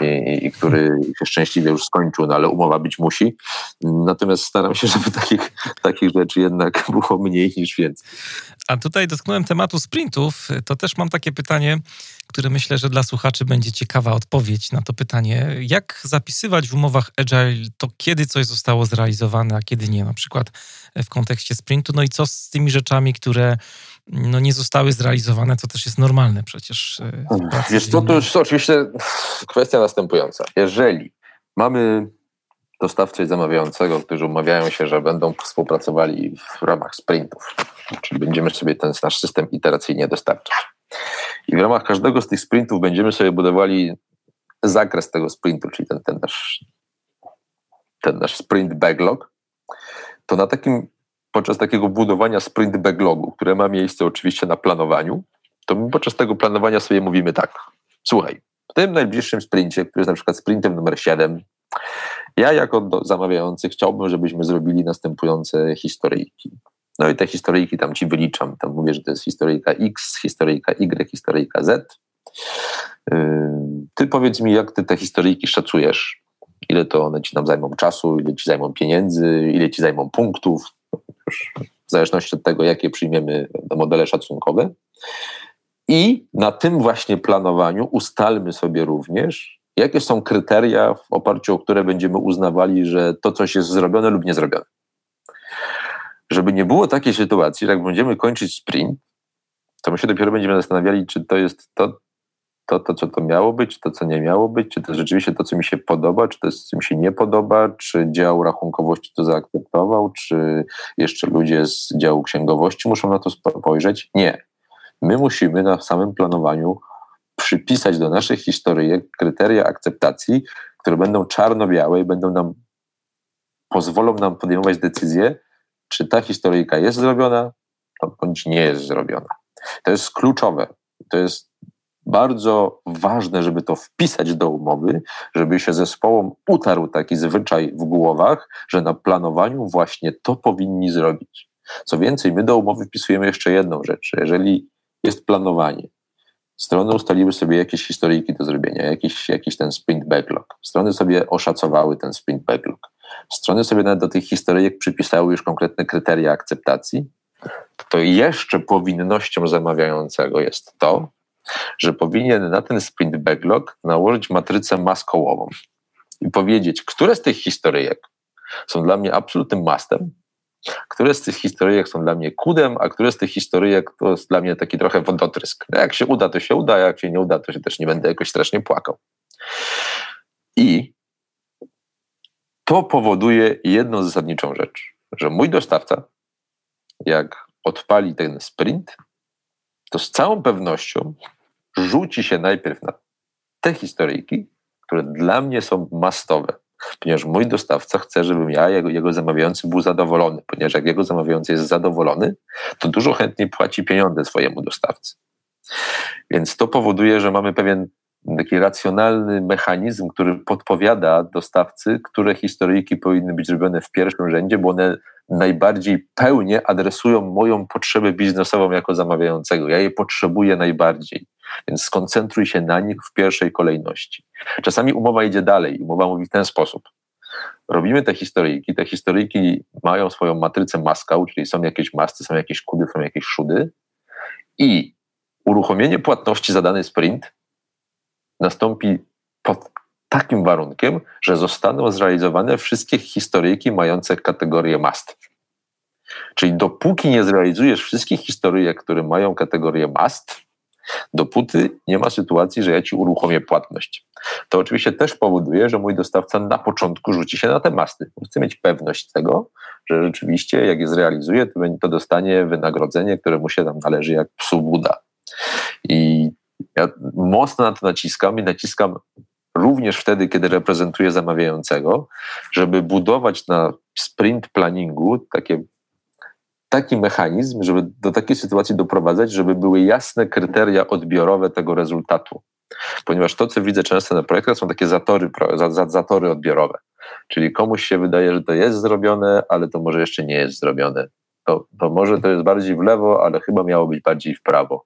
i, i, który się szczęśliwie już skończył, no ale umowa być musi. Natomiast staram się, żeby takich, takich rzeczy jednak było mniej niż więcej. A tutaj dotknąłem tematu sprintów. To też mam takie pytanie, które myślę, że dla słuchaczy będzie ciekawa odpowiedź na to pytanie. Jak zapisywać w umowach Agile to, kiedy coś zostało zrealizowane, a kiedy nie, na przykład w kontekście sprintu? No i co z tymi rzeczami, które no, nie zostały zrealizowane, co też jest normalne przecież. E, Wiesz co, to już oczywiście kwestia następująca. Jeżeli mamy dostawcę i zamawiającego, którzy umawiają się, że będą współpracowali w ramach sprintów, czyli będziemy sobie ten nasz system iteracyjnie dostarczać. I w ramach każdego z tych sprintów będziemy sobie budowali zakres tego sprintu, czyli ten, ten, nasz, ten nasz sprint backlog, to na takim podczas takiego budowania sprint backlogu, które ma miejsce oczywiście na planowaniu, to my podczas tego planowania sobie mówimy tak, słuchaj, w tym najbliższym sprincie, który jest na przykład sprintem numer 7, ja jako zamawiający chciałbym, żebyśmy zrobili następujące historyjki. No i te historyjki tam ci wyliczam. Tam mówię, że to jest historyjka X, historyjka Y, historyjka Z. Yy, ty powiedz mi, jak ty te historyjki szacujesz? Ile to one ci nam zajmą czasu, ile ci zajmą pieniędzy, ile ci zajmą punktów, w zależności od tego, jakie przyjmiemy modele szacunkowe. I na tym właśnie planowaniu ustalmy sobie również, jakie są kryteria, w oparciu o które będziemy uznawali, że to coś jest zrobione lub nie zrobione. Żeby nie było takiej sytuacji, że jak będziemy kończyć sprint, to my się dopiero będziemy zastanawiali, czy to jest to, to, to, co to miało być, to, co nie miało być, czy to jest rzeczywiście to, co mi się podoba, czy to jest, co mi się nie podoba, czy dział rachunkowości to zaakceptował, czy jeszcze ludzie z działu księgowości muszą na to spojrzeć. Nie. My musimy na samym planowaniu przypisać do naszych historyjek kryteria akceptacji, które będą czarno-białe i będą nam, pozwolą nam podejmować decyzję, czy ta historyjka jest zrobiona, bądź nie jest zrobiona. To jest kluczowe. To jest bardzo ważne, żeby to wpisać do umowy, żeby się zespołom utarł taki zwyczaj w głowach, że na planowaniu właśnie to powinni zrobić. Co więcej, my do umowy wpisujemy jeszcze jedną rzecz. Jeżeli jest planowanie, strony ustaliły sobie jakieś historyjki do zrobienia, jakiś, jakiś ten sprint backlog. Strony sobie oszacowały ten sprint backlog. Strony sobie nawet do tych historyjek przypisały już konkretne kryteria akceptacji. To jeszcze powinnością zamawiającego jest to, że powinien na ten sprint backlog nałożyć matrycę maskołową i powiedzieć, które z tych historyjek są dla mnie absolutnym mastem, które z tych historyjek są dla mnie kudem, a które z tych historyjek to jest dla mnie taki trochę wodotrysk. No jak się uda, to się uda, jak się nie uda, to się też nie będę jakoś strasznie płakał. I to powoduje jedną zasadniczą rzecz, że mój dostawca, jak odpali ten sprint, to z całą pewnością rzuci się najpierw na te historyjki, które dla mnie są mastowe, ponieważ mój dostawca chce, żebym ja, jego, jego zamawiający, był zadowolony, ponieważ jak jego zamawiający jest zadowolony, to dużo chętniej płaci pieniądze swojemu dostawcy. Więc to powoduje, że mamy pewien taki racjonalny mechanizm, który podpowiada dostawcy, które historyjki powinny być zrobione w pierwszym rzędzie, bo one najbardziej pełnie adresują moją potrzebę biznesową jako zamawiającego. Ja je potrzebuję najbardziej, więc skoncentruj się na nich w pierwszej kolejności. Czasami umowa idzie dalej. Umowa mówi w ten sposób. Robimy te historyjki, te historyjki mają swoją matrycę maskał, czyli są jakieś masty, są jakieś kudy, są jakieś szudy i uruchomienie płatności za dany sprint nastąpi pod takim warunkiem, że zostaną zrealizowane wszystkie historyjki mające kategorię must. Czyli dopóki nie zrealizujesz wszystkich historyjek, które mają kategorię must, dopóty nie ma sytuacji, że ja ci uruchomię płatność. To oczywiście też powoduje, że mój dostawca na początku rzuci się na te masty. Chcę mieć pewność tego, że rzeczywiście jak je zrealizuje, to, to dostanie wynagrodzenie, które mu się tam należy jak psu Buda. I ja mocno na to naciskam i naciskam również wtedy, kiedy reprezentuję zamawiającego, żeby budować na sprint planningu takie taki mechanizm, żeby do takiej sytuacji doprowadzać, żeby były jasne kryteria odbiorowe tego rezultatu. Ponieważ to, co widzę często na projektach, są takie zatory, zatory odbiorowe. Czyli komuś się wydaje, że to jest zrobione, ale to może jeszcze nie jest zrobione. To, to może to jest bardziej w lewo, ale chyba miało być bardziej w prawo.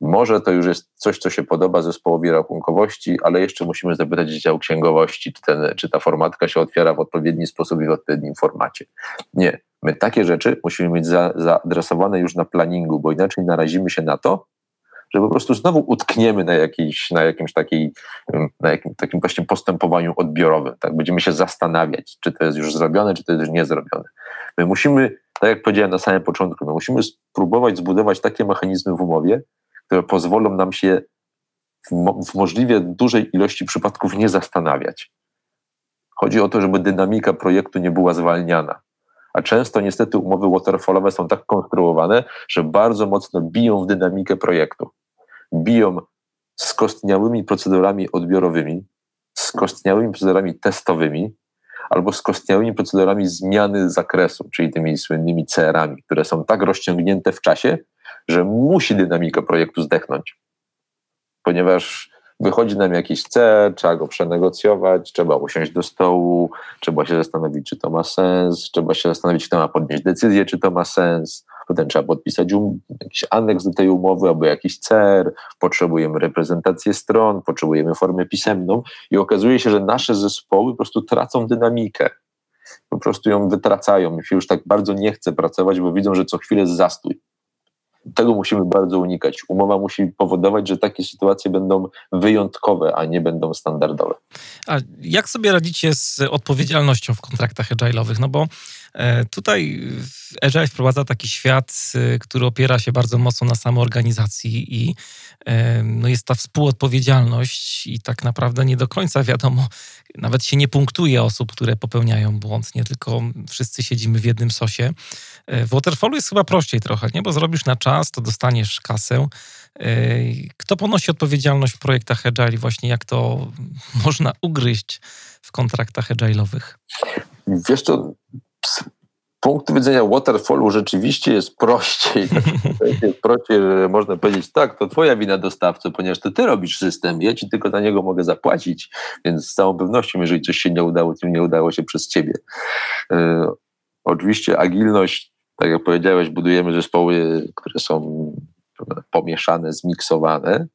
Może to już jest coś, co się podoba zespołowi rachunkowości, ale jeszcze musimy zapytać dział księgowości, czy, ten, czy ta formatka się otwiera w odpowiedni sposób i w odpowiednim formacie. Nie. My takie rzeczy musimy mieć za, zaadresowane już na planningu, bo inaczej narazimy się na to, że po prostu znowu utkniemy na, jakiejś, na jakimś takiej, na jakim, takim właśnie postępowaniu odbiorowym. Tak? Będziemy się zastanawiać, czy to jest już zrobione, czy to jest już nie zrobione. My musimy, tak jak powiedziałem na samym początku, my musimy spróbować zbudować takie mechanizmy w umowie, które pozwolą nam się w, mo w możliwie dużej ilości przypadków nie zastanawiać. Chodzi o to, żeby dynamika projektu nie była zwalniana. A często niestety umowy waterfallowe są tak konstruowane, że bardzo mocno biją w dynamikę projektu. Biją skostniałymi procedurami odbiorowymi, skostniałymi procedurami testowymi, albo skostniałymi procedurami zmiany zakresu, czyli tymi słynnymi CR-ami, które są tak rozciągnięte w czasie, że musi dynamika projektu zdechnąć. Ponieważ wychodzi nam jakiś cel, trzeba go przenegocjować, trzeba usiąść do stołu, trzeba się zastanowić, czy to ma sens, trzeba się zastanowić, kto ma podnieść decyzję, czy to ma sens, potem trzeba podpisać um, jakiś aneks do tej umowy albo jakiś CER, potrzebujemy reprezentację stron, potrzebujemy formę pisemną i okazuje się, że nasze zespoły po prostu tracą dynamikę. Po prostu ją wytracają. Się już tak bardzo nie chce pracować, bo widzą, że co chwilę jest zastój. Tego musimy bardzo unikać. Umowa musi powodować, że takie sytuacje będą wyjątkowe, a nie będą standardowe. A jak sobie radzicie z odpowiedzialnością w kontraktach agile'owych? No bo e, tutaj Agile wprowadza taki świat, e, który opiera się bardzo mocno na samoorganizacji i e, no jest ta współodpowiedzialność i tak naprawdę nie do końca wiadomo, nawet się nie punktuje osób, które popełniają błąd, nie tylko wszyscy siedzimy w jednym sosie. W Waterfallu jest chyba prościej trochę, nie? bo zrobisz na czas, to dostaniesz kasę. Kto ponosi odpowiedzialność w projektach Agile właśnie jak to można ugryźć w kontraktach agile'owych? Wiesz to z punktu widzenia waterfallu rzeczywiście jest prościej. jest prościej, że można powiedzieć, tak, to twoja wina dostawcy, ponieważ to ty robisz system, ja ci tylko za niego mogę zapłacić, więc z całą pewnością, jeżeli coś się nie udało, to nie udało się przez ciebie. E, oczywiście agilność tak jak powiedziałeś, budujemy zespoły, które są pomieszane, zmiksowane.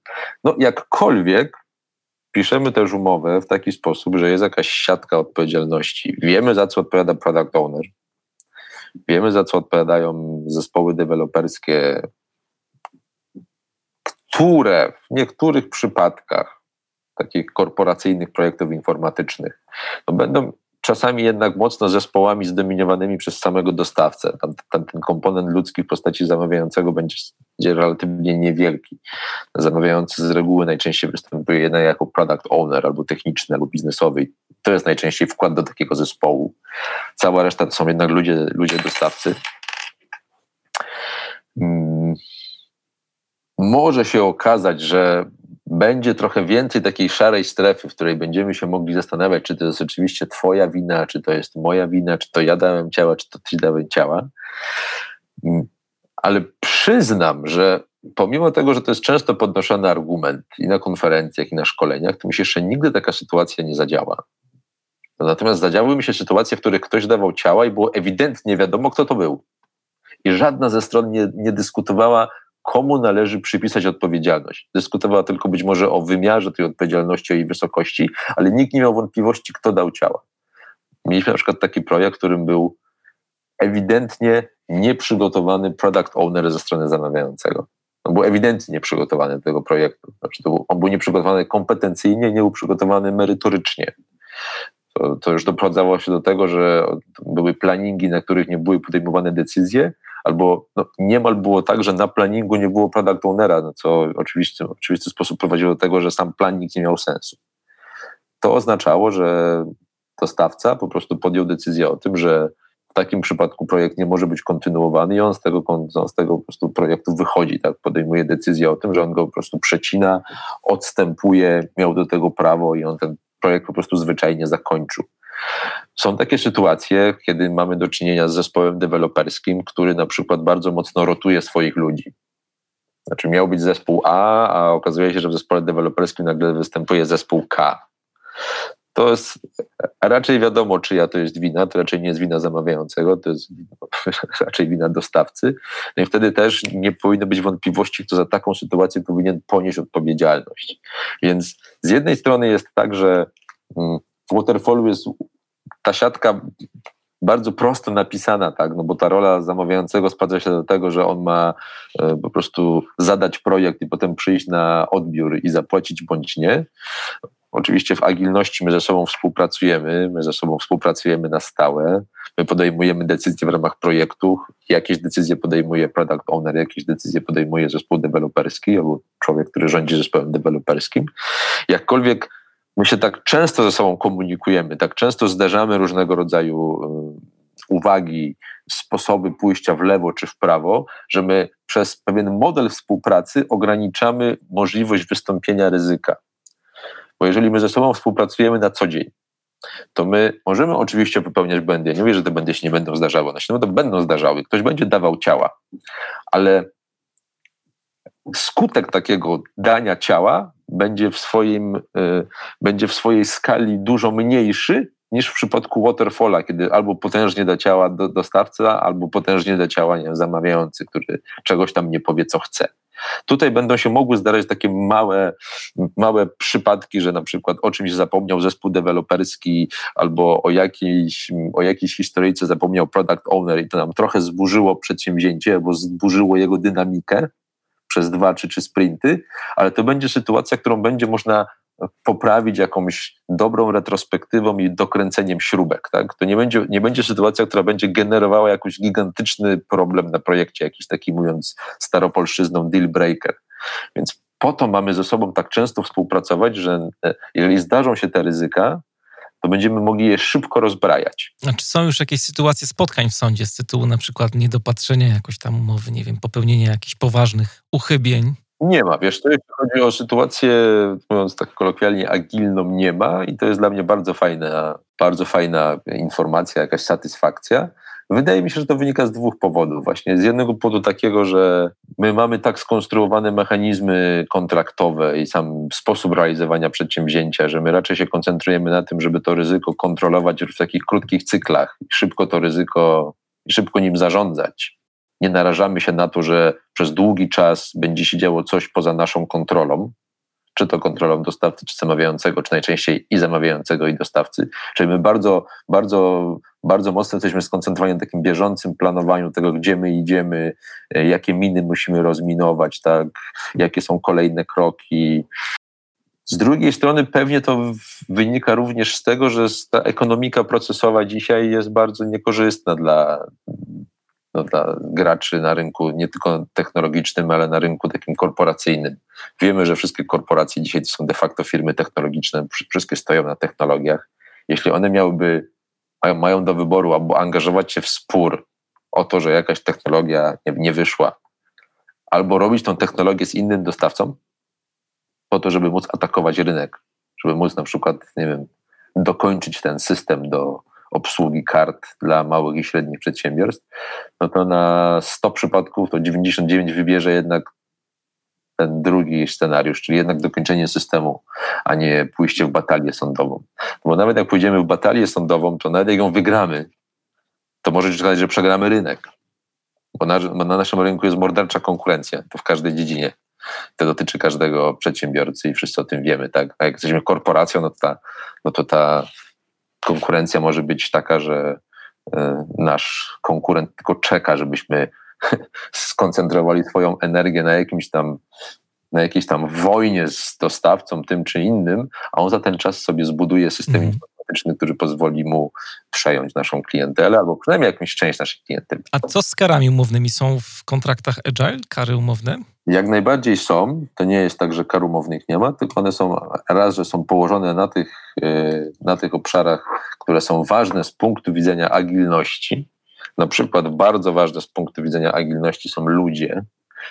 No jakkolwiek piszemy też umowę w taki sposób, że jest jakaś siatka odpowiedzialności. Wiemy, za co odpowiada product owner. Wiemy, za co odpowiadają zespoły deweloperskie, które w niektórych przypadkach takich korporacyjnych projektów informatycznych no będą czasami jednak mocno zespołami zdominiowanymi przez samego dostawcę. Tam, tam ten komponent ludzki w postaci zamawiającego będzie, będzie relatywnie niewielki. Zamawiający z reguły najczęściej występuje jednak jako product owner albo techniczny, albo biznesowy. To jest najczęściej wkład do takiego zespołu. Cała reszta to są jednak ludzie, ludzie dostawcy. Hmm. Może się okazać, że będzie trochę więcej takiej szarej strefy, w której będziemy się mogli zastanawiać, czy to jest oczywiście Twoja wina, czy to jest moja wina, czy to ja dałem ciała, czy to Ty dałem ciała. Mm, ale przyznam, że pomimo tego, że to jest często podnoszony argument i na konferencjach, i na szkoleniach, to mi się jeszcze nigdy taka sytuacja nie zadziała. Natomiast zadziały mi się sytuacje, w których ktoś dawał ciała i było ewidentnie wiadomo, kto to był. I żadna ze stron nie, nie dyskutowała, komu należy przypisać odpowiedzialność. Dyskutowała tylko być może o wymiarze tej odpowiedzialności, o jej wysokości, ale nikt nie miał wątpliwości, kto dał ciała. mieliśmy na przykład taki projekt, którym był ewidentnie nieprzygotowany product owner ze strony zamawiającego. On był ewidentnie nieprzygotowany do tego projektu. Znaczy, był, on był nieprzygotowany kompetencyjnie, nie był przygotowany merytorycznie. To, to już doprowadzało się do tego, że były planingi, na których nie były podejmowane decyzje, albo no, niemal było tak, że na planingu nie było product ownera, no, co oczywiście w oczywisty sposób prowadziło do tego, że sam planning nie miał sensu. To oznaczało, że dostawca po prostu podjął decyzję o tym, że w takim przypadku projekt nie może być kontynuowany i on z tego, on z tego po prostu projektu wychodzi, tak? podejmuje decyzję o tym, że on go po prostu przecina, odstępuje, miał do tego prawo i on ten projekt po prostu zwyczajnie zakończył. Są takie sytuacje, kiedy mamy do czynienia z zespołem deweloperskim, który na przykład bardzo mocno rotuje swoich ludzi. Znaczy miał być zespół A, a okazuje się, że w zespole deweloperskim nagle występuje zespół K. To jest raczej wiadomo, czyja to jest wina. To raczej nie jest wina zamawiającego, to jest raczej wina dostawcy. No i wtedy też nie powinno być wątpliwości, kto za taką sytuację powinien ponieść odpowiedzialność. Więc z jednej strony jest tak, że mm, w Waterfallu jest ta siatka bardzo prosto napisana, tak, no bo ta rola zamawiającego sprowadza się do tego, że on ma e, po prostu zadać projekt i potem przyjść na odbiór i zapłacić bądź nie. Oczywiście w agilności my ze sobą współpracujemy, my ze sobą współpracujemy na stałe, my podejmujemy decyzje w ramach projektów, jakieś decyzje podejmuje product owner, jakieś decyzje podejmuje zespół deweloperski albo człowiek, który rządzi zespołem deweloperskim. Jakkolwiek my się tak często ze sobą komunikujemy, tak często zderzamy różnego rodzaju y, uwagi, sposoby pójścia w lewo czy w prawo, że my przez pewien model współpracy ograniczamy możliwość wystąpienia ryzyka. Bo jeżeli my ze sobą współpracujemy na co dzień, to my możemy oczywiście popełniać błędy. Ja nie mówię, że te błędy się nie będą zdarzały. One się będą zdarzały. Ktoś będzie dawał ciała, ale skutek takiego dania ciała będzie w, swoim, y, będzie w swojej skali dużo mniejszy niż w przypadku waterfalla, kiedy albo potężnie da ciała do, dostawca, albo potężnie da ciała nie zamawiający, który czegoś tam nie powie, co chce. Tutaj będą się mogły zdarzać takie małe, małe przypadki, że na przykład o czymś zapomniał zespół deweloperski albo o jakiejś, o jakiejś historyjce zapomniał product owner i to nam trochę zburzyło przedsięwzięcie albo zburzyło jego dynamikę przez dwa czy trzy sprinty, ale to będzie sytuacja, którą będzie można poprawić jakąś dobrą retrospektywą i dokręceniem śrubek. Tak? To nie będzie, nie będzie sytuacja, która będzie generowała jakiś gigantyczny problem na projekcie, jakiś taki mówiąc staropolszczyzną deal breaker. Więc po to mamy ze sobą tak często współpracować, że e, jeżeli zdarzą się te ryzyka, to będziemy mogli je szybko rozbrajać. A czy są już jakieś sytuacje spotkań w sądzie z tytułu na przykład niedopatrzenia jakoś tam umowy, nie wiem, popełnienia jakichś poważnych uchybień? Nie ma, wiesz, to jeśli chodzi o sytuację, mówiąc tak kolokwialnie, agilną, nie ma i to jest dla mnie bardzo fajna, bardzo fajna informacja, jakaś satysfakcja. Wydaje mi się, że to wynika z dwóch powodów. Właśnie z jednego powodu takiego, że my mamy tak skonstruowane mechanizmy kontraktowe i sam sposób realizowania przedsięwzięcia, że my raczej się koncentrujemy na tym, żeby to ryzyko kontrolować w takich krótkich cyklach i szybko to ryzyko, szybko nim zarządzać. Nie narażamy się na to, że przez długi czas będzie się działo coś poza naszą kontrolą, czy to kontrolą dostawcy, czy zamawiającego, czy najczęściej i zamawiającego, i dostawcy. Czyli my bardzo, bardzo, bardzo mocno jesteśmy skoncentrowani na takim bieżącym planowaniu tego, gdzie my idziemy, e, jakie miny musimy rozminować, tak, jakie są kolejne kroki. Z drugiej strony pewnie to wynika również z tego, że ta ekonomika procesowa dzisiaj jest bardzo niekorzystna dla, no, dla graczy na rynku nie tylko technologicznym, ale na rynku takim korporacyjnym. Wiemy, że wszystkie korporacje dzisiaj to są de facto firmy technologiczne, wszystkie stoją na technologiach. Jeśli one miałyby, mają do wyboru albo angażować się w spór o to, że jakaś technologia nie, nie wyszła, albo robić tą technologię z innym dostawcą, po to, żeby móc atakować rynek, żeby móc na przykład, nie wiem, dokończyć ten system do, obsługi kart dla małych i średnich przedsiębiorstw, no to na 100 przypadków to 99 wybierze jednak ten drugi scenariusz, czyli jednak dokończenie systemu, a nie pójście w batalię sądową. Bo nawet jak pójdziemy w batalię sądową, to nawet jak ją wygramy, to może się okazać, że przegramy rynek. Bo na, bo na, naszym rynku jest mordercza konkurencja, to w każdej dziedzinie. To dotyczy każdego przedsiębiorcy i wszyscy o tym wiemy. Tak? A jak jesteśmy korporacją, no to ta, no to ta konkurencja może być taka, że e, nasz konkurent tylko czeka, żebyśmy skoncentrowali swoją energię na jakimś tam na jakiejś tam wojnie z dostawcą tym czy innym, a on za ten czas sobie zbuduje system mm. informatyczny, który pozwoli mu przejąć naszą klientelę, albo przynajmniej jakąś część naszej klienteli. A co z karami umownymi? Są w kontraktach Agile kary umowne? Jak najbardziej są. To nie jest tak, że kar umownych nie ma, tylko one są raz, że są położone na tych, e, na tych obszarach, które są ważne z punktu widzenia agilności. Na przykład bardzo ważne z punktu widzenia agilności są ludzie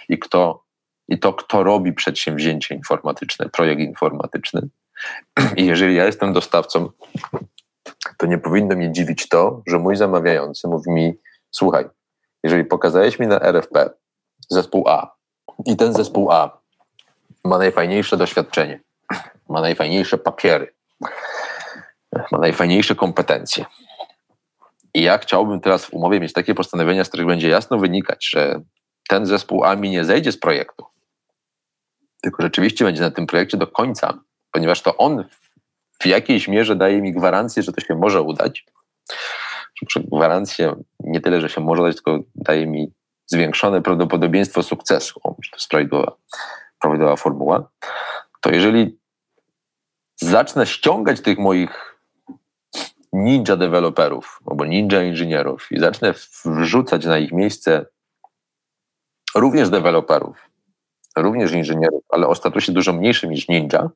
i kto i to, kto robi przedsięwzięcie informatyczne, projekt informatyczny. I jeżeli ja jestem dostawcą, to nie powinno mnie dziwić to, że mój zamawiający mówi mi: Słuchaj, jeżeli pokazałeś mi na RFP zespół A i ten zespół A ma najfajniejsze doświadczenie, ma najfajniejsze papiery, ma najfajniejsze kompetencje. I ja chciałbym teraz w umowie mieć takie postanowienia, z których będzie jasno wynikać, że ten zespół A mi nie zejdzie z projektu, tylko rzeczywiście będzie na tym projekcie do końca, ponieważ to on w jakiejś mierze daje mi gwarancję, że to się może udać. Gwarancję nie tyle, że się może udać, tylko daje mi zwiększone prawdopodobieństwo sukcesu. O, to jest prawidłowa, prawidłowa formuła. To jeżeli zacznę ściągać tych moich ninja deweloperów albo ninja inżynierów i zacznę wrzucać na ich miejsce również deweloperów, również inżynierów, ale o statusie dużo mniejszym niż ninja.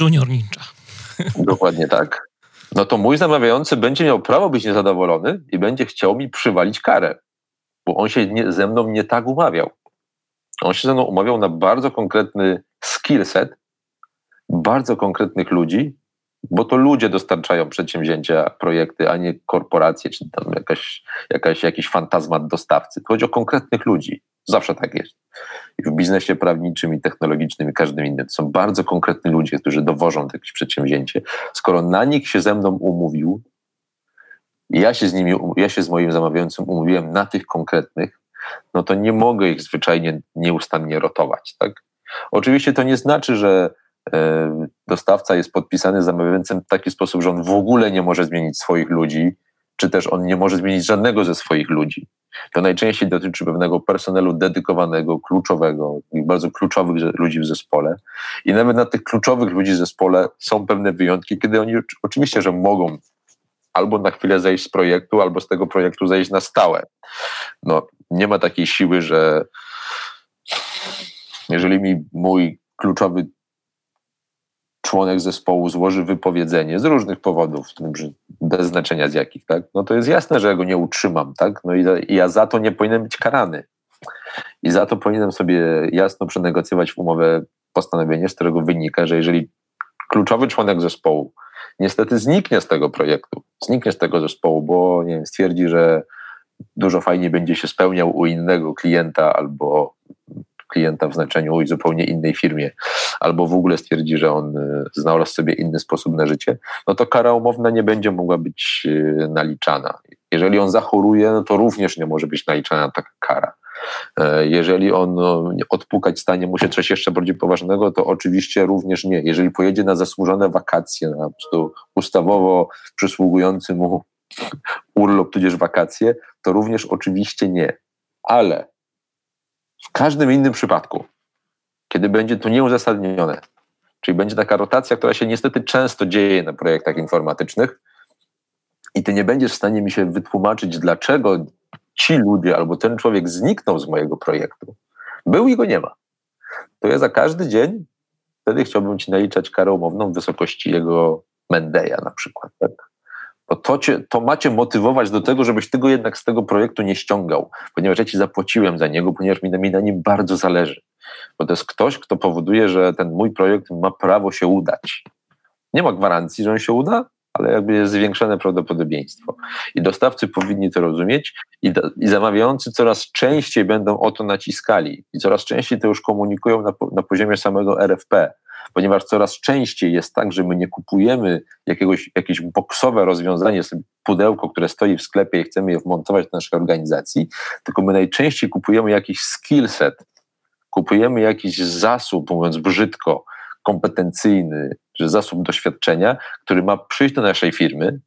Junior ninja. Dokładnie tak. No to mój zamawiający będzie miał prawo być niezadowolony i będzie chciał mi przywalić karę, bo on się nie, ze mną nie tak umawiał. On się ze mną umawiał na bardzo konkretny skill set, bardzo konkretnych ludzi, bo to ludzie dostarczają przedsięwzięcia, projekty, a nie korporacje, czy tam jakaś, jakaś, jakiś fantazmat dostawcy. Chodzi o konkretnych ludzi. Zawsze tak jest. I w biznesie prawniczym i technologicznym i każdym innym to są bardzo konkretni ludzie, którzy dowożą jakieś przedsięwzięcie. Skoro na nich się ze mną umówił, ja się z nimi, ja się z moim zamawiającym umówiłem na tych konkretnych, no to nie mogę ich zwyczajnie nieustannie rotować, tak? Oczywiście to nie znaczy, że dostawca jest podpisany zamawiającym w taki sposób, że on w ogóle nie może zmienić swoich ludzi, czy też on nie może zmienić żadnego ze swoich ludzi. To najczęściej dotyczy pewnego personelu dedykowanego, kluczowego i bardzo kluczowych ludzi w zespole. I nawet na tych kluczowych ludzi w zespole są pewne wyjątki, kiedy oni oczywiście, że mogą albo na chwilę zejść z projektu, albo z tego projektu zejść na stałe. No, nie ma takiej siły, że jeżeli mi mój kluczowy członek zespołu złoży wypowiedzenie z różnych powodów, bez znaczenia z jakich, tak? no to jest jasne, że ja go nie utrzymam, tak? No i, i ja za to nie powinienem być karany. I za to powinienem sobie jasno przenegocjować w umowę postanowienie, z którego wynika, że jeżeli kluczowy członek zespołu niestety zniknie z tego projektu, zniknie z tego zespołu, bo nie wiem, stwierdzi, że dużo fajniej będzie się spełniał u innego klienta albo klienta w znaczeniu i zupełnie innej firmie, albo w ogóle stwierdzi, że on y, znalazł sobie inny sposób na życie, no to kara umowna nie będzie mogła być y, naliczana. Jeżeli on zachoruje, no to również nie może być naliczana taka kara. E, jeżeli on no, odpukać stanie mu się coś jeszcze bardziej poważnego, to oczywiście również nie. Jeżeli pojedzie na zasłużone wakacje, na ustawowo przysługujący mu urlop tudzież wakacje, to również oczywiście nie. Ale w każdym innym przypadku, kiedy będzie to nieuzasadnione, czyli będzie taka rotacja, która się niestety często dzieje na projektach informatycznych, i ty nie będziesz w stanie mi się wytłumaczyć, dlaczego ci ludzie albo ten człowiek zniknął z mojego projektu. Był i go nie ma. To ja za każdy dzień wtedy chciałbym ci naliczać karę umowną w wysokości jego Mendeja na przykład. Tak? To, cię, to macie motywować do tego, żebyś tego jednak z tego projektu nie ściągał, ponieważ ja ci zapłaciłem za niego, ponieważ mi, mi na nim bardzo zależy. Bo to jest ktoś, kto powoduje, że ten mój projekt ma prawo się udać. Nie ma gwarancji, że on się uda, ale jakby jest zwiększone prawdopodobieństwo. I dostawcy powinni to rozumieć i, i zamawiający coraz częściej będą o to naciskali i coraz częściej to już komunikują na, na poziomie samego RFP, ponieważ coraz częściej jest tak, że my nie kupujemy jakiegoś, jakieś boksowe rozwiązanie, pudełko, które stoi w sklepie i chcemy je wmontować do naszej organizacji, tylko my najczęściej kupujemy jakiś skill set, kupujemy jakiś zasób, mówiąc brzydko, kompetencyjny, czy zasób doświadczenia, który ma przyjść do naszej firmy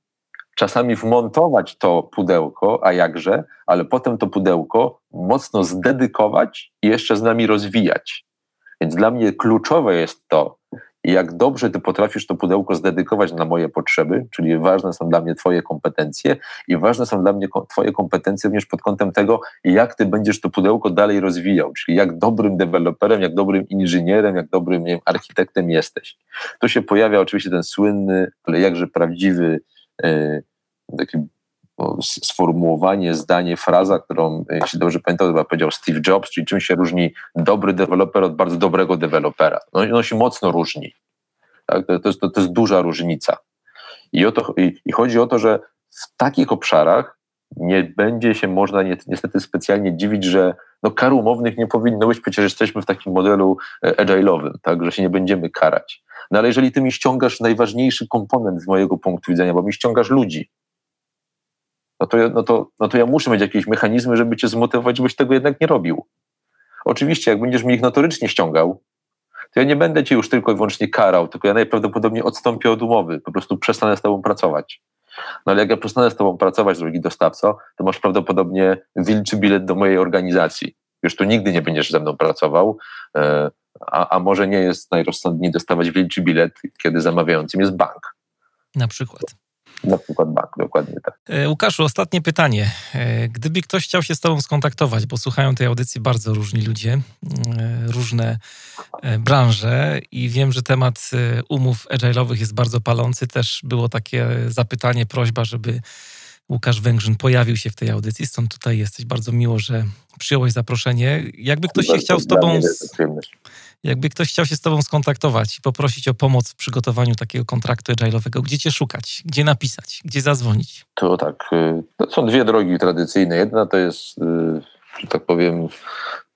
czasami wmontować to pudełko, a jakże, ale potem to pudełko mocno zdedykować i jeszcze z nami rozwijać. Więc dla mnie kluczowe jest to, jak dobrze ty potrafisz to pudełko zdedykować na moje potrzeby, czyli ważne są dla mnie twoje kompetencje i ważne są dla mnie twoje kompetencje również pod kątem tego, jak ty będziesz to pudełko dalej rozwijał, czyli jak dobrym deweloperem, jak dobrym inżynierem, jak dobrym wiem, architektem jesteś. Tu się pojawia oczywiście ten słynny, ale jakże prawdziwy yy, taki sformułowanie, zdanie, fraza, którą, jeśli dobrze pamiętam, chyba powiedział Steve Jobs, czyli czym się różni dobry deweloper od bardzo dobrego dewelopera. No, się mocno różni. Tak? To, to, jest, to, to jest duża różnica. I, o to, i, I chodzi o to, że w takich obszarach nie będzie się można niestety specjalnie dziwić, że no kar umownych nie powinno być, przecież jesteśmy w takim modelu e, agile'owym, tak, że się nie będziemy karać. No ale jeżeli ty mi ściągasz najważniejszy komponent z mojego punktu widzenia, bo mi ściągasz ludzi, no to, no, to, no to ja muszę mieć jakieś mechanizmy, żeby cię zmotywować, żebyś tego jednak nie robił. Oczywiście, jak będziesz mi ich notorycznie ściągał, to ja nie będę cię już tylko i wyłącznie karał, tylko ja najprawdopodobniej odstąpię od umowy, po prostu przestanę z tobą pracować. No ale jak ja przestanę z tobą pracować, drogi dostawco, to masz prawdopodobnie wilczy bilet do mojej organizacji. Już tu nigdy nie będziesz ze mną pracował, e, a, a może nie jest najrozsądniej dostawać wilczy bilet, kiedy zamawiającym jest bank. Na przykład. Na przykład bank, dokładnie tak. E, Łukaszu, ostatnie pytanie. E, gdyby ktoś chciał się z Tobą skontaktować, bo słuchają tej audycji bardzo różni ludzie, e, różne branże i wiem, że temat umów agile'owych jest bardzo palący. Też było takie zapytanie, prośba, żeby Łukasz Węgrzyn pojawił się w tej audycji, stąd tutaj jesteś. Bardzo miło, że przyjąłeś zaproszenie. Jakby ktoś się chciał z Tobą... Jakby ktoś chciał się z Tobą skontaktować i poprosić o pomoc w przygotowaniu takiego kontraktu agile'owego, gdzie Cię szukać, gdzie napisać, gdzie zadzwonić? To tak, y, to są dwie drogi tradycyjne. Jedna to jest, y, że tak powiem,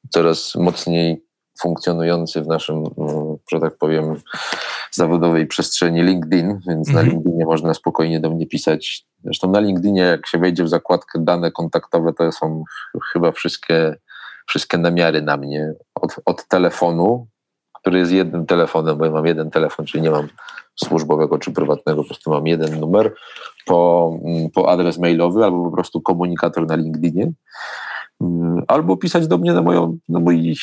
coraz mocniej funkcjonujący w naszym, y, że tak powiem, zawodowej przestrzeni LinkedIn, więc na mhm. LinkedInie można spokojnie do mnie pisać. Zresztą na LinkedInie, jak się wejdzie w zakładkę dane kontaktowe, to są chyba wszystkie, wszystkie namiary na mnie. Od, od telefonu, który jest jednym telefonem, bo ja mam jeden telefon, czyli nie mam służbowego czy prywatnego, po prostu mam jeden numer, po, mm, po adres mailowy albo po prostu komunikator na LinkedInie, mm, albo pisać do mnie na, moją, na, mój,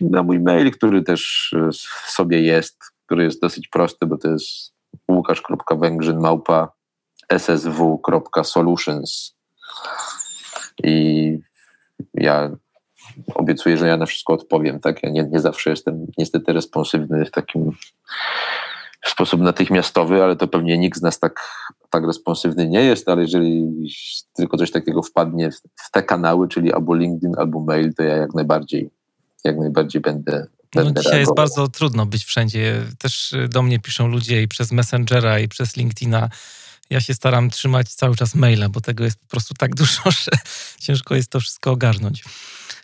na mój mail, który też e, sobie jest, który jest dosyć prosty, bo to jest łukasz.węgrzyn małpa ssw.solutions i ja obiecuję, że ja na wszystko odpowiem, tak? Ja nie, nie zawsze jestem niestety responsywny w takim w sposób natychmiastowy, ale to pewnie nikt z nas tak, tak responsywny nie jest, ale jeżeli tylko coś takiego wpadnie w, w te kanały, czyli albo LinkedIn, albo mail, to ja jak najbardziej, jak najbardziej będę, no, dzisiaj jest bardzo trudno być wszędzie. Też do mnie piszą ludzie i przez Messengera, i przez LinkedIna. Ja się staram trzymać cały czas maila, bo tego jest po prostu tak dużo, że ciężko jest to wszystko ogarnąć.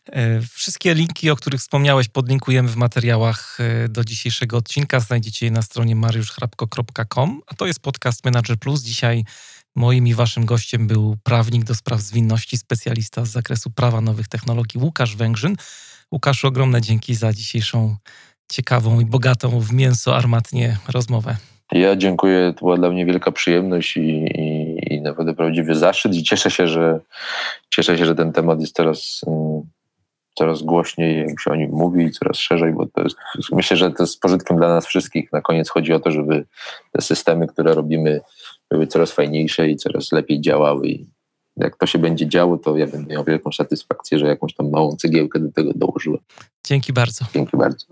E, wszystkie linki, o których wspomniałeś, podlinkujemy w materiałach e, do dzisiejszego odcinka. Znajdziecie je na stronie mariuszchrapko.com, a to jest podcast Manager Plus. Dzisiaj moim i waszym gościem był prawnik do spraw zwinności, specjalista z zakresu prawa nowych technologii Łukasz Węgrzyn. Łukaszu, ogromne dzięki za dzisiejszą ciekawą i bogatą w mięso armatnie rozmowę. Ja dziękuję, to była dla mnie wielka przyjemność i, i, i naprawdę prawdziwy zaszczyt i cieszę się, że cieszę się, że ten temat jest teraz um, coraz głośniej się o nim mówi i coraz szerzej, bo to jest, myślę, że to jest pożytkiem dla nas wszystkich. Na koniec chodzi o to, żeby te systemy, które robimy, były coraz fajniejsze i coraz lepiej działały. I jak to się będzie działo, to ja będę miał wielką satysfakcję, że jakąś tam małą cegiełkę do tego dołożyłem. Dzięki bardzo. Dzięki bardzo.